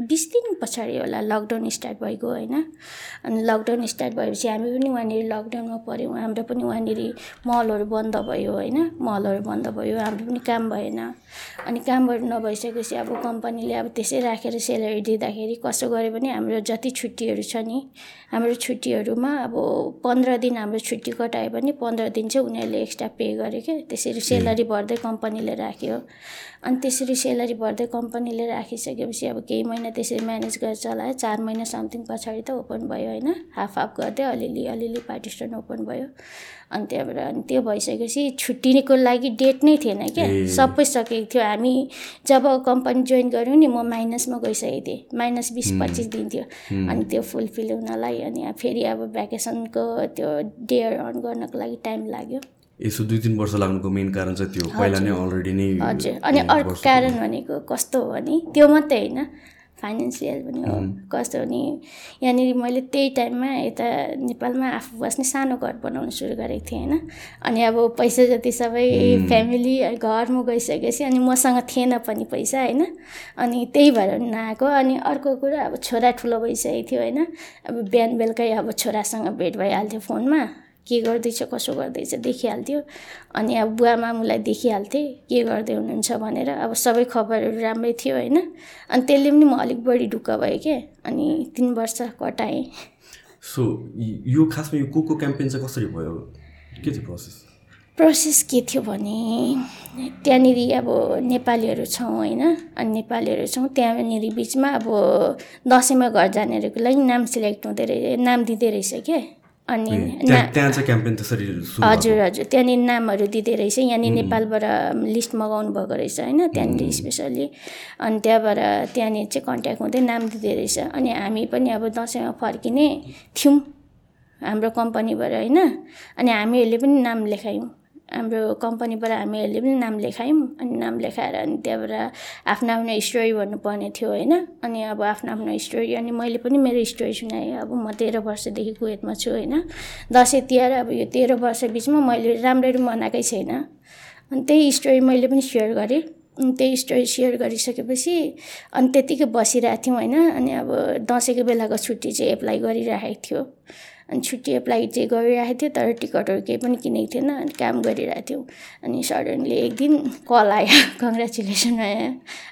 C: बिस दिन पछाडि होला लकडाउन स्टार्ट भएको होइन? अनि लकडाउन स्टार्ट भएपछि हामी पनि वहाँनिर लकडाउनमा पऱ्यौँ। हाम्रो पनि वहाँनिर मलहरू बन्द भयो होइन? मलहरू बन्द भयो हाम्रो पनि काम भएन। अनि कामहरू नभइसकेपछि अब कम्पनीले अब त्यसै राखेर सेलेरी दिँदाखेरि कसो गऱ्यो भने हाम्रो जति छुट्टीहरू छ नि हाम्रो छुट्टीहरूमा अब पन्ध्र दिन हाम्रो छुट्टी कटायो भने पन्ध्र दिन चाहिँ उनीहरूले एक्स्ट्रा पे गर्यो क्या। त्यसरी सेलरी भर्दै कम्पनीले राख्यो। अनि त्यसरी सेलरी भर्दै कम्पनीले राखिसकेपछि अब केही महिना त्यसरी म्यानेज गरेर चलायो चार महिना समथिङ पछाडि त ओपन भयो होइन। हाफ हाफ गर्दै अलिअलि अलिअलि पार्टिस्टन ओपन भयो। अनि त्यहाँबाट अनि त्यो भइसकेपछि छुट्टीको लागि डेट नै थिएन क्या। सबै सकेको थियो। हामी जब कम्पनी जोइन गऱ्यौँ नि म माइनसमा गइसकेको थिएँ। माइनस बिस पच्चिस दिन थियो। अनि त्यो फुलफिल हुनलाई अनि फेरि अब भ्याकेसनको त्यो डेयर अन गर्नको लागि टाइम लाग्यो।
A: यसो दुई तिन वर्ष लाग्नुको मेन कारण चाहिँ त्यो पहिला नै अलरेडी नै
C: हजुर। अनि अर्को कारण भनेको कस्तो हो भने त्यो मात्रै होइन। फाइनेन्सियल पनि हो। कस्तो हो भने यहाँनिर मैले त्यही टाइममा यता नेपालमा आफू बस्ने सानो घर बनाउनु सुरु गरेको थिएँ होइन। अनि अब पैसा जति सबै फ्यामिली घरमा गइसकेपछि अनि मसँग थिएन पनि पैसा होइन। अनि त्यही भएर नआएको। अनि अर्को कुरा अब छोरा ठुलो भइसकेको थियो होइन। अब बिहान बेलुकै अब छोरासँग भेट भइहाल्थ्यो फोनमा। के गर्दैछ कसो गर्दैछ देखिहाल्थ्यो। अनि अब बुवा मामुलाई देखिहाल्थेँ के गर्दै हुनुहुन्छ भनेर। अब सबै खबरहरू राम्रै थियो होइन। अनि त्यसले पनि म अलिक बढी ढुक्क भएँ क्या। अनि तिन वर्ष कटाएँ।
A: सो यो खासमा यो कोको क्याम्पेन चाहिँ कसरी भयो? के थियो प्रोसेस?
C: प्रोसेस के थियो भने त्यहाँनिर अब नेपालीहरू छौँ होइन। अनि नेपालीहरू छौँ त्यहाँनिर बिचमा अब दसैँमा घर जानेहरूको लागि नाम सिलेक्ट हुँदै रहे नाम दिँदै रहेछ क्या। अनि
A: त्यहाँ चाहिँ क्याम्पेन त्यसरी सुरु
C: हजुर हजुर। त्यहाँनिर नामहरू दिँदै रहेछ। यहाँनिर नेपालबाट लिस्ट मगाउनु भएको रहेछ होइन? त्यहाँनिर स्पेसल्ली। अनि त्यहाँबाट त्यहाँनिर चाहिँ कन्ट्याक्ट हुँदै नाम दिँदै रहेछ। अनि हामी पनि अब दसैँमा फर्किने थियौँ हाम्रो कम्पनीबाट होइन? अनि हामीहरूले पनि नाम लेखायौँ। हाम्रो कम्पनीबाट हामीहरूले पनि नाम लेखायौँ अनि नाम लेखाएर अनि त्यहाँबाट आफ्नो आफ्नो स्टोरी भन्नुपर्ने थियो होइन। अनि अब आफ्नो आफ्नो स्टोरी अनि मैले पनि मेरो स्टोरी सुनाएँ। अब म तेह्र वर्षदेखि कुवेतमा छु होइन। दसैँ तिहार अब यो तेह्र वर्ष बिचमा मैले राम्ररी मनाएकै छैन। अनि त्यही स्टोरी मैले पनि सेयर गरेँ। अनि त्यही स्टोरी सेयर गरिसकेपछि अनि त्यत्तिकै बसिरहेको थियौँ होइन। अनि अब दसैँको बेलाको छुट्टी चाहिँ एप्लाई गरिरहेको थियो। अनि छुट्टी एप्लाई चाहिँ गरिरहेको थियो तर टिकटहरू केही पनि किनेको थिएन अनि काम गरिरहेको थियौँ। अनि सडनली एक दिन कल आयो कङ्ग्रेचुलेसन आयो।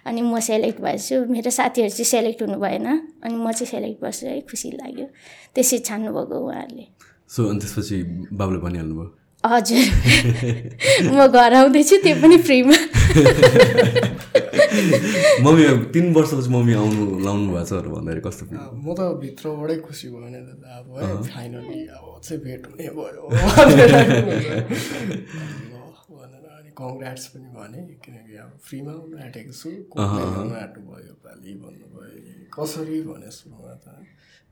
C: अनि म सेलेक्ट भएछु। मेरो साथीहरू चाहिँ सेलेक्ट हुनु भएन। अनि म चाहिँ सेलेक्ट भएछु है खुसी लाग्यो। त्यसरी छान्नुभएको उहाँहरूले।
A: सो अनि त्यसपछि बाबुले भनिहाल्नु भयो
C: हजुर। म घर आउँदैछु त्यो पनि फ्रीमा।
A: मम्मी तिन वर्षपछि मम्मी आउनु लाउनु भएको छहरू भन्दाखेरि कस्तो?
D: म त भित्रबाटै खुसी भयो नि त अब है फाइनली अब चाहिँ भेट हुने भयो। भनेर अनि कङ्ग्रेट्स पनि भने किनकि अब फ्रीमा आउनु आँटेको छु। आउनु आँट्नु भयो योपालि भन्नुभयो कसरी भने सुरुमा त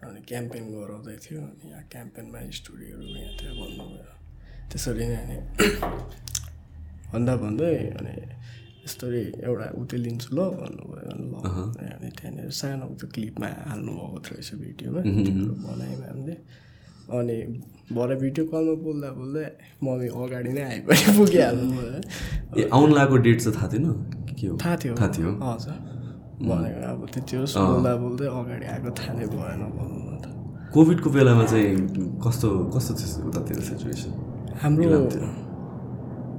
D: अनि क्याम्पेन गराउँदै थियो अनि यहाँ क्याम्पेनमा स्टोरीहरू यहाँ थियो भन्नुभयो। त्यसरी नै अनि भन्दा भन्दै अनि यस्तरी एउटा उत्यो लिन्छु ल भन्नुभयो ल। अनि त्यहाँनिर सानो त्यो क्लिपमा हाल्नुभएको थियो रहेछ भिडियोमा बनायौँ हामीले अनि भरे भिडियो कलमा बोल्दा बोल्दै मम्मी अगाडि नै आइपरि पुगिहाल्नु भयो
A: आउनु लागेको डेट चाहिँ थाहा थिएन? के हो?
D: थाहा थियो।
A: थाहा थियो।
D: हजुर भनेको अब त्यो होस् बोल्दा बोल्दै अगाडि आएको थाहा नै भएन भन्नु त।
A: कोभिडको बेलामा चाहिँ कस्तो कस्तो थियो उतातिर सिचुएसन
D: हाम्रो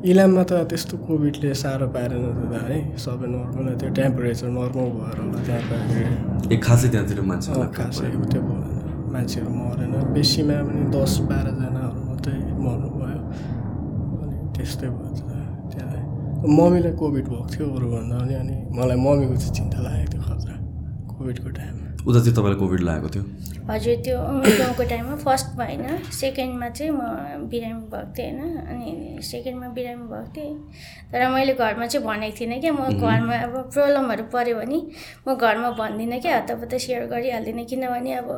D: इलाममा त त्यस्तो कोभिडले साह्रो पारेन त दा है सबै नर्मल त्यो टेम्परेचर नर्मल भएर होला त्यहाँ पाएको
A: ए खासै त्यहाँतिर मान्छे
D: खासै त्यो मान्छेहरू मरेन। बेसीमा पनि दस बाह्रजनाहरू मात्रै मर्नुभयो। अनि त्यस्तै भयो त्यहाँ मम्मीलाई कोभिड भएको थियो अरूभन्दा पनि अनि मलाई मम्मीको चाहिँ चिन्ता लागेको थियो खतरा कोभिडको टाइममा।
A: उता चाहिँ तपाईँलाई कोभिड लागेको थियो?
C: हजुर त्यो गाउँको टाइममा फर्स्टमा होइन सेकेन्डमा चाहिँ म बिरामी भएको थिएँ होइन अनि सेकेन्डमा बिरामी भएको थिएँ। तर मैले घरमा चाहिँ भनेको थिइनँ क्या म घरमा अब प्रब्लमहरू पऱ्यो भने म घरमा भन्दिनँ क्या हतपत्त सेयर गरिहाल्दिनँ किनभने अब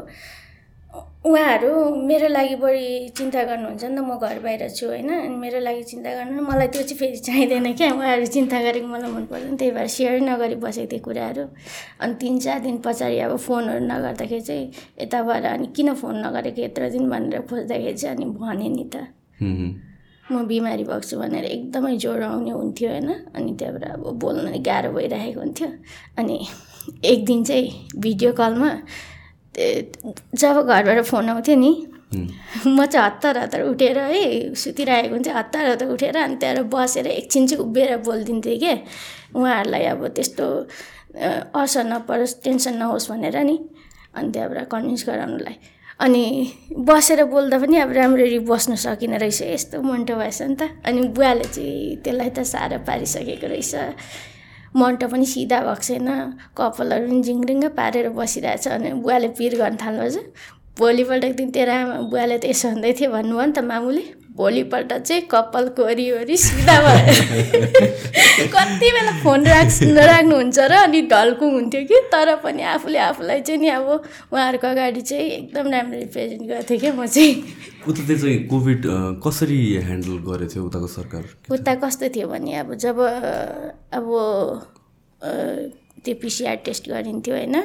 C: उहाँहरू मेरो लागि बढी चिन्ता गर्नुहुन्छ नि त म घर बाहिर छु होइन अनि मेरो लागि चिन्ता गर्नु मलाई त्यो चाहिँ फेरि चाहिँदैन क्या उहाँहरू चिन्ता गरेको मलाई मन पर्दैन त्यही भएर सेयर नगरी बसेको थिएँ कुराहरू। अनि तिन चार दिन पछाडि अब फोनहरू नगर्दाखेरि चाहिँ यताबाट अनि किन फोन नगरेको यत्रो दिन भनेर खोज्दाखेरि चाहिँ अनि भने नि त। म बिमारी भएको छु भनेर एकदमै ज्वरो आउने हुन्थ्यो होइन अनि त्यहाँबाट अब बोल्न गाह्रो भइरहेको हुन्थ्यो। अनि एक दिन चाहिँ भिडियो कलमा जब घरबाट फोन आउँथ्यो नि म चाहिँ हतार हतार उठेर है सुतिरहेको हुन्थ्यो हतार हतार उठेर अनि त्यहाँबाट बसेर एकछिन चाहिँ उभिएर बोलिदिन्थेँ कि उहाँहरूलाई अब त्यस्तो असर नपरोस् टेन्सन नहोस् भनेर नि अनि त्यहाँबाट कन्भिन्स गराउनुलाई। अनि बसेर बोल्दा पनि अब राम्ररी बस्नु सकिनँ रहेछ यस्तो मन्टो भएछ नि त। अनि बुवाले चाहिँ त्यसलाई त साह्रो पारिसकेको रहेछ। मन्टो पनि सिधा भएको छैन। कपालहरू पनि झिङ्रिङ्ग पारेर बसिरहेछ अनि बुवाले पिर गर्न थाल्नु भोलिपल्टको दिन तेरो आमा बुवाले त यसो हुँदै थियो भन्नुभयो नि त मामुले। भोलिपल्ट चाहिँ कपाल कोरिवरी सिधा भयो। कति बेला फोन राख् राख्नुहुन्छ र अनि ढल्कु हुन्थ्यो कि तर पनि आफूले आफूलाई चाहिँ नि अब उहाँहरूको अगाडि चाहिँ एकदम राम्रो रिप्रेजेन्ट गर्थेँ क्या म चाहिँ।
A: उतातिर चाहिँ कोभिड कसरी ह्यान्डल गरेको थियो उताको सरकार?
C: उता कस्तो थियो भने अब जब अब त्यो पिसिआर टेस्ट गरिन्थ्यो होइन?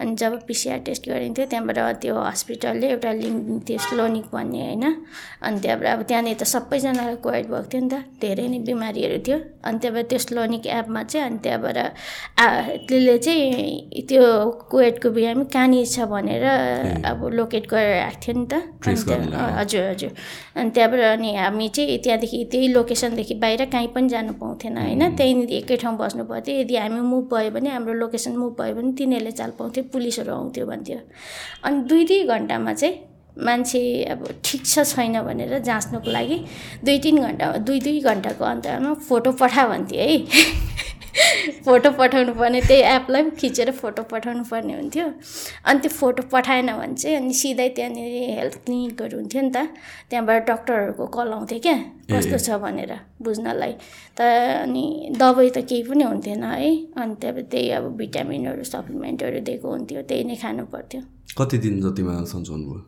C: अनि जब पिसिआर टेस्ट गरिन्थ्यो त्यहाँबाट त्यो हस्पिटलले एउटा लिङ्क दिन्थ्यो स्लोनिक भन्ने होइन? अनि त्यहाँबाट अब त्यहाँनिर त सबैजनालाई कोभिड भएको थियो नि त धेरै नै बिमारीहरू थियो। अनि त्यहाँबाट त्यो स्लोनिक एपमा चाहिँ अनि त्यहाँबाट आ त्यसले चाहिँ त्यो कोभिडको बिरामी कहाँनिर छ भनेर अब लोकेट गरेर राखेको थियो नि त। हजुर हजुर। अनि त्यहाँबाट अनि हामी चाहिँ त्यहाँदेखि त्यही लोकेसनदेखि बाहिर कहीँ पनि जानु पाउँथेन होइन? त्यहीँनिर एकै ठाउँ बस्नु पर्थ्यो। यदि हामी मुभ भयो भने हाम्रो लोकेसन मुभ भयो भने तिनीहरूले चाल पाउँथ्यो पुलिसहरू आउँथ्यो भन्थ्यो। अनि दुई दुई घन्टामा चाहिँ मान्छे अब ठिक छ छैन भनेर जाँच्नुको लागि दुई तिन घन्टा दुई दुई घन्टाको अन्तरमा फोटो पठा भन्थ्यो है। फोटो पठाउनु पर्ने त्यही एपलाई पनि खिचेर फोटो पठाउनु पर्ने हुन्थ्यो। अनि त्यो फोटो पठाएन भने चाहिँ अनि सिधै त्यहाँनिर हेल्थ क्लिनिकहरू हुन्थ्यो नि त। त्यहाँबाट डक्टरहरूको कल आउँथ्यो क्या कस्तो छ भनेर बुझ्नलाई। त अनि दबाई त केही पनि हुन्थेन है। अनि त्यहाँबाट त्यही अब भिटामिनहरू सप्लिमेन्टहरू दिएको हुन्थ्यो त्यही नै खानु पर्थ्यो।
A: कति दिन जतिमा सन्चो हुनुभयो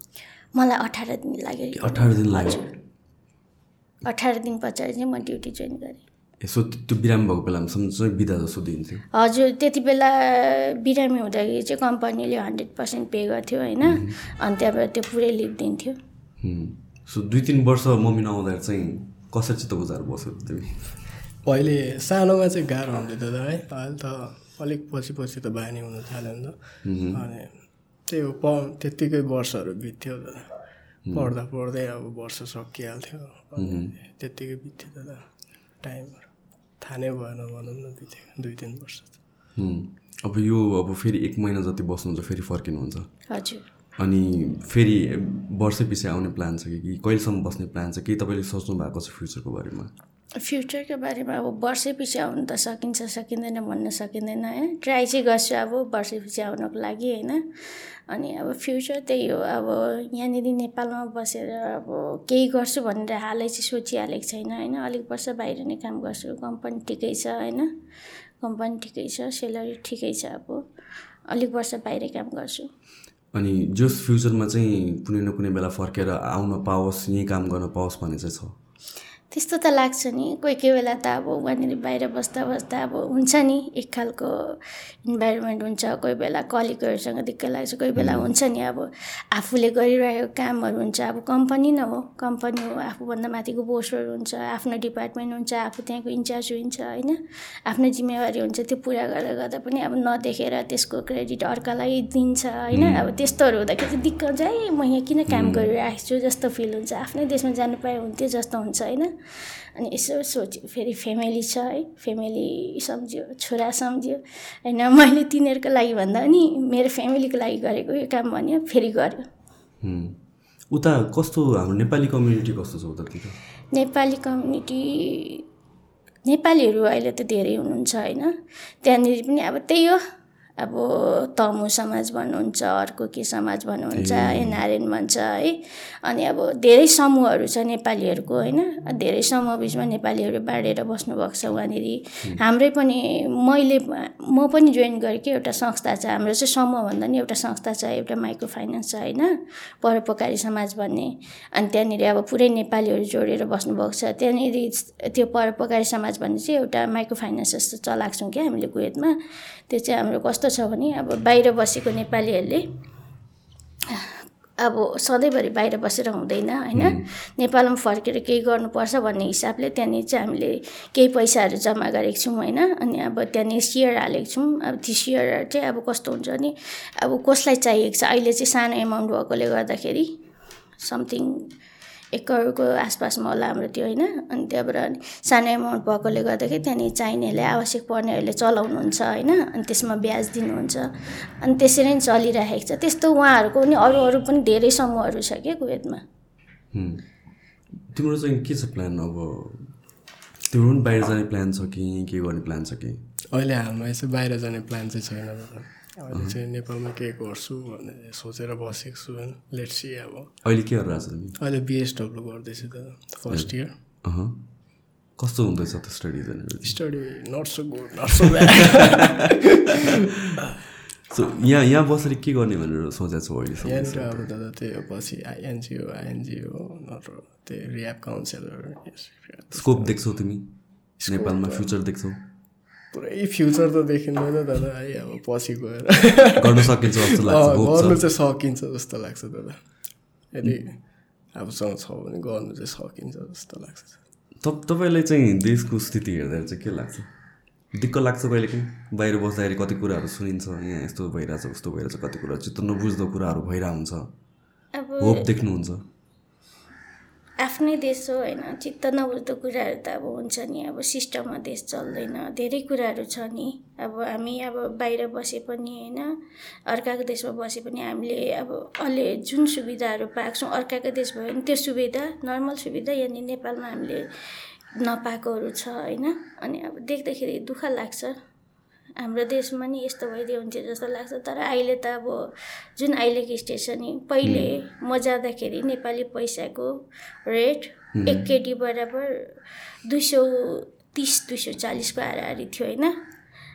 C: मलाई अठार दिन लाग्यो।
A: अठार दिन लाग्यो।
C: अठार दिन पछाडि चाहिँ म ड्युटी जोइन गरेँ।
A: यसो त्यो बिरामी भएको बेलामा सम्झ बिदा जस्तो दिन्थ्यो।
C: हजुर त्यति बेला बिरामी हुँदाखेरि चाहिँ कम्पनीले हन्ड्रेड पर्सेन्ट पे गर्थ्यो होइन? अनि त्यहाँबाट त्यो पुरै लिभ दिन्थ्यो।
A: हुँ। सो दुई तिन वर्ष मम्मी नआउँदाखेरि चाहिँ कसरी चित्त गुजार बस्यो तिमी?
D: पहिले सानोमा चाहिँ गाह्रो हुन्थ्यो दादा है? अहिले त अलिक पछि पछि त बानी हुन थाल्यो नि त। अनि त्यही हो प त्यत्तिकै वर्षहरू बित्थ्यो दादा पढ्दा पढ्दै अब वर्ष सकिहाल्थ्यो। त्यत्तिकै बित्थ्यो दादा टाइमहरू थाहा नै भएन भनौँ न बित्यो दुई तिन वर्ष।
A: अब यो अब फेरि एक महिना जति बस्नुहुन्छ फेरि फर्किनुहुन्छ।
C: हजुर।
A: अनि फेरि वर्षै पछि आउने प्लान छ कि कहिलेसम्म बस्ने प्लान छ? केही तपाईँले सोच्नु भएको छ फ्युचरको बारेमा?
C: फ्युचरको बारेमा अब वर्षैपछि आउनु त सकिन्छ सकिँदैन भन्न सकिँदैन है। ट्राई चाहिँ गर्छु अब वर्षैपछि आउनको लागि होइन। अनि अब फ्युचर त्यही हो। अब यहाँनिर नेपालमा बसेर अब केही गर्छु भनेर हालै चाहिँ सोचिहालेको छैन होइन? अलिक वर्ष बाहिर नै काम गर्छु। कम्पनी ठिकै छ होइन? कम्पनी ठिकै छ सेलरी ठिकै छ अब। अलिक वर्ष बाहिर काम गर्छु।
A: अनि जस फ्युचरमा चाहिँ कुनै न कुनै बेला फर्केर आउन पाओस् यहीँ काम गर्न पाओस् भन्ने चाहिँ छ।
C: त्यस्तो त लाग्छ नि। कोही कोही बेला त अब वहाँनिर बाहिर बस्दा बस्दा अब हुन्छ नि एक खालको इन्भाइरोमेन्ट हुन्छ। कोही बेला कलिगहरूसँग दिक्क लाग्छ कोही बेला हुन्छ नि अब आफूले गरिरहेको कामहरू हुन्छ। अब कम्पनी न हो कम्पनी हो आफूभन्दा माथिको बोसहरू हुन्छ आफ्नो डिपार्टमेन्ट हुन्छ आफू त्यहाँको इन्चार्ज हुन्छ होइन? आफ्नो जिम्मेवारी हुन्छ त्यो पुरा गर्दा गर्दा पनि अब नदेखेर त्यसको क्रेडिट अर्कालाई दिन्छ होइन? अब त्यस्तोहरू हुँदाखेरि चाहिँ दिक्क हुन्छ है म यहाँ किन काम गरिरहेको छु? जस्तो फिल हुन्छ। आफ्नै देशमा जानु पाए हुन्थ्यो जस्तो हुन्छ होइन? अनि यसो सोच्यो फेरि फ्यामिली छ है फ्यामिली सम्झ्यो छोरा सम्झ्यो। होइन मैले तिनीहरूको लागि भन्दा नि मेरो फ्यामिलीको लागि गरेको यो काम भन्यो फेरि गर्यो।
A: हुँ। उता कस्तो हाम्रो नेपाली कम्युनिटी कस्तो छ उतातिर?
C: नेपाली कम्युनिटी नेपालीहरू अहिले त धेरै हुनुहुन्छ होइन। त्यहाँनिर पनि अब त्यही हो। अब तमु समाज भन्नुहुन्छ अर्को के समाज भन्नुहुन्छ एनआरएन भन्छ है। अनि अब धेरै समूहहरू छ नेपालीहरूको होइन। धेरै समूह बिचमा नेपालीहरू बाँडेर बस्नुभएको छ वहाँनिर। हाम्रै पनि मैले म पनि जोइन गरेँ कि एउटा संस्था छ। हाम्रो चाहिँ समूह भन्दा नि एउटा संस्था छ एउटा माइक्रो फाइनेन्स छ होइन। परोपकारी समाज भन्ने। अनि त्यहाँनिर अब पुरै नेपालीहरू जोडेर बस्नुभएको छ। त्यहाँनिर त्यो परोपकारी समाज भन्ने चाहिँ एउटा माइक्रो फाइनेन्स जस्तो चलाएको छौँ क्या हामीले कुवेतमा। त्यो चाहिँ हाम्रो कस्तो छ भने अब बाहिर बसेको नेपालीहरूले अब सधैँभरि बाहिर बसेर हुँदैन होइन? नेपालमा फर्केर केही गर्नुपर्छ भन्ने हिसाबले त्यहाँनिर चाहिँ हामीले केही पैसाहरू जम्मा गरेको छौँ होइन? अनि अब त्यहाँनिर सेयर हालेको छौँ। अब त्यो सेयरहरू चाहिँ अब कस्तो हुन्छ भने अब कसलाई चाहिएको छ? अहिले चाहिँ सानो एमाउन्ट भएकोले गर्दाखेरि समथिङ एक करोडको आसपासमा होला हाम्रो त्यो होइन। अनि त्यहाँबाट अनि सानो एमाउन्ट भएकोले गर्दाखेरि त्यहाँनिर चाहिनेहरूले आवश्यक पर्नेहरूले चलाउनुहुन्छ होइन। अनि त्यसमा ब्याज दिनुहुन्छ। अनि त्यसरी नै चलिरहेको छ। त्यस्तो उहाँहरूको पनि अरू अरू पनि धेरै समूहहरू छ क्या कुवेतमा।
A: तिम्रो चाहिँ के छ प्लान अब? तिम्रो पनि बाहिर जाने प्लान छ कि के गर्ने प्लान छ कि?
D: अहिले हालमा चाहिँ बाहिर जाने प्लान चाहिँ छैन। अहिले चाहिँ नेपालमा के गर्छु भन्ने सोचेर बसेको छु लेट्स सी अब।
A: अहिले के गरिरहेको छ
D: अहिले बिएसडब्लु गर्दैछु दादा फर्स्ट इयर
A: कस्तो हुँदैछ त्यो study
D: study not so good not so
A: so यहाँ यहाँ बसेर के गर्ने भनेर सोचेको छौ अहिलेसम्म
D: यहाँनिर अब दादा त्यही हो पछि आइएनजिओ आइएनजिओ नत्र त्यही रियाब काउन्सिलर
A: स्कोप देख्छौ तिमी? नेपालमा फ्युचर देख्छौ?
D: पुरै फ्युचर त देखिँदैन दादा है अब पछि गएर।
A: गर्न सकिन्छ जस्तो लाग्छ।
D: गर्नु चाहिँ सकिन्छ जस्तो लाग्छ दादा। यदि आफूसँग छ भने गर्नु चाहिँ सकिन्छ जस्तो लाग्छ।
A: तप तपाईँलाई चाहिँ देशको स्थिति हेर्दा चाहिँ के लाग्छ? दिक्क लाग्छ कहिले काहीँ बाहिर बस्दाखेरि कति कुराहरू सुनिन्छ यहाँ यस्तो भइरहेछ उस्तो भइरहेछ कति कुरा चित्त नबुझ्दो कुराहरू भइरहेको हुन्छ होप देख्नुहुन्छ।
C: आफ्नै देश हो होइन। चित्त नबुझ्दो कुराहरू त अब हुन्छ नि। अब सिस्टममा देश चल्दैन। धेरै कुराहरू छ नि। अब हामी अब बाहिर बसे पनि होइन। अर्काको देशमा बसे पनि हामीले अब अहिले जुन सुविधाहरू पाएको छौँ अर्काको देश भयो भने त्यो सुविधा नर्मल सुविधा यहाँनिर नेपालमा हामीले नपाएकोहरू छ होइन। अनि अब देख्दाखेरि दुःख लाग्छ। हाम्रो देशमा नि यस्तो भइदियो हुन्थ्यो जस्तो लाग्छ। तर अहिले त अब जुन अहिलेको स्टेज छ नि पहिले म जाँदाखेरि नेपाली पैसाको रेट एक केटी बराबर दुई सौ तिस दुई सौ चालिसको हाराहारी थियो होइन।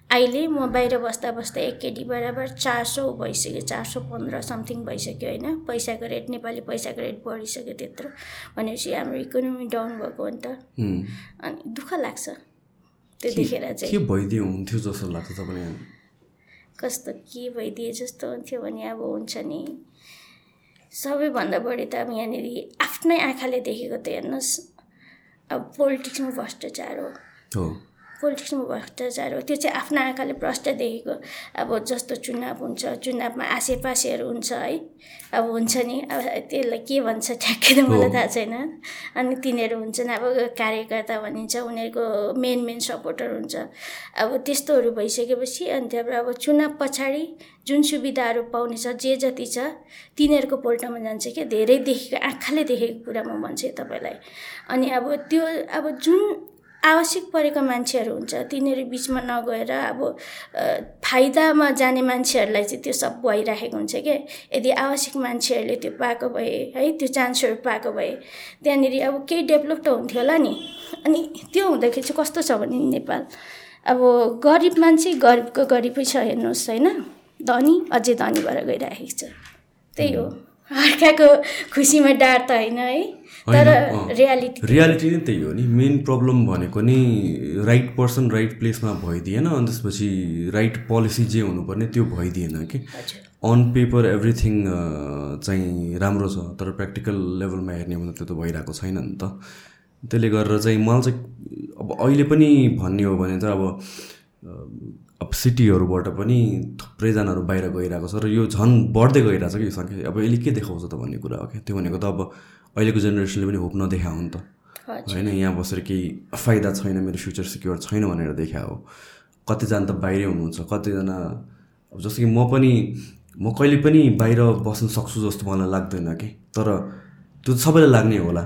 C: अहिले म बाहिर बस्दा बस्दा एक केटी बराबर चार सौ भइसक्यो चार सौ पन्ध्र समथिङ भइसक्यो होइन। पैसाको रेट नेपाली पैसाको रेट बढिसक्यो त्यत्रो। भनेपछि हाम्रो इकोनोमी डाउन भएको हो नि त अनि दुःख लाग्छ। त्यो देखेर
A: के
C: चाहिँ
A: भइदियो? हुन्थ्यो जस्तो लाग्छ तपाईँलाई?
C: कस्तो के भइदिए जस्तो हुन्थ्यो भने अब हुन्छ नि। सबैभन्दा बढी त अब यहाँनिर आफ्नै आँखाले देखेको त हेर्नुहोस्। अब पोलिटिक्समा भ्रष्टाचार हो। पोलिटिक्समा भ्रष्टाचार हो। त्यो चाहिँ आफ्नो आँखाले भ्रष्ट देखेको अब जस्तो चुनाव हुन्छ चुनावमा आसेपासेहरू हुन्छ है। अब हुन्छ नि अब त्यसलाई के भन्छ ठ्याक्कै त मलाई थाहा छैन। अनि तिनीहरू हुन्छन् अब कार्यकर्ता भनिन्छ उनीहरूको मेन मेन सपोर्टर हुन्छ। अब त्यस्तोहरू भइसकेपछि अनि त्यहाँबाट अब चुनाव पछाडि जुन सुविधाहरू पाउने छ जे जति छ तिनीहरूको पोल्टोमा जान्छ क्या। धेरै देखेको आँखाले देखेको कुरा म भन्छु तपाईँलाई। अनि अब त्यो अब जुन आवश्यक परेका मान्छेहरू हुन्छ। तिनीहरू बिचमा नगएर अब फाइदामा जाने मान्छेहरूलाई चाहिँ त्यो सब भइराखेको हुन्छ क्या यदि आवश्यक मान्छेहरूले त्यो पाएको भए है त्यो चान्सहरू पाएको भए त्यहाँनिर अब केही डेभलप त हुन्थ्यो होला नि। अनि त्यो हुँदाखेरि चाहिँ कस्तो छ भने नेपाल? अब गरिब मान्छे गरिबको गरिबै छ हेर्नुहोस् होइन? धनी अझै धनी भएर गइराखेको छ। त्यही हो। अर्काको खुसीमा डाँड त होइन है। तर। रियालिटी
A: रियालिटी नै त्यही हो नि। मेन प्रब्लम भनेको नि राइट पर्सन राइट प्लेसमा भइदिएन अनि त्यसपछि राइट पोलिसी जे हुनुपर्ने त्यो भइदिएन कि। अन पेपर एभ्रिथिङ चाहिँ राम्रो छ तर प्र्याक्टिकल लेभलमा हेर्ने भने त्यो त भइरहेको छैन नि त। त्यसले गरेर चाहिँ मलाई चाहिँ अब अहिले पनि भन्ने हो भने त अब अब सिटीहरूबाट पनि थुप्रैजनाहरू बाहिर गइरहेको छ र यो झन् बढ्दै गइरहेको छ कि यो सङ्ख्या। अब यसले के देखाउँछ त भन्ने कुरा हो क्या? त्यो भनेको त अब अहिलेको जेनेरेसनले पनि होप नदेखा हो नि त होइन यहाँ बसेर केही फाइदा छैन मेरो फ्युचर सिक्योर छैन भनेर देखा हो कतिजना त बाहिरै हुनुहुन्छ कतिजना अब जस्तो कि म पनि म कहिले पनि बाहिर बस्न सक्छु जस्तो मलाई लाग्दैन कि? तर त्यो सबैलाई लाग्ने होला।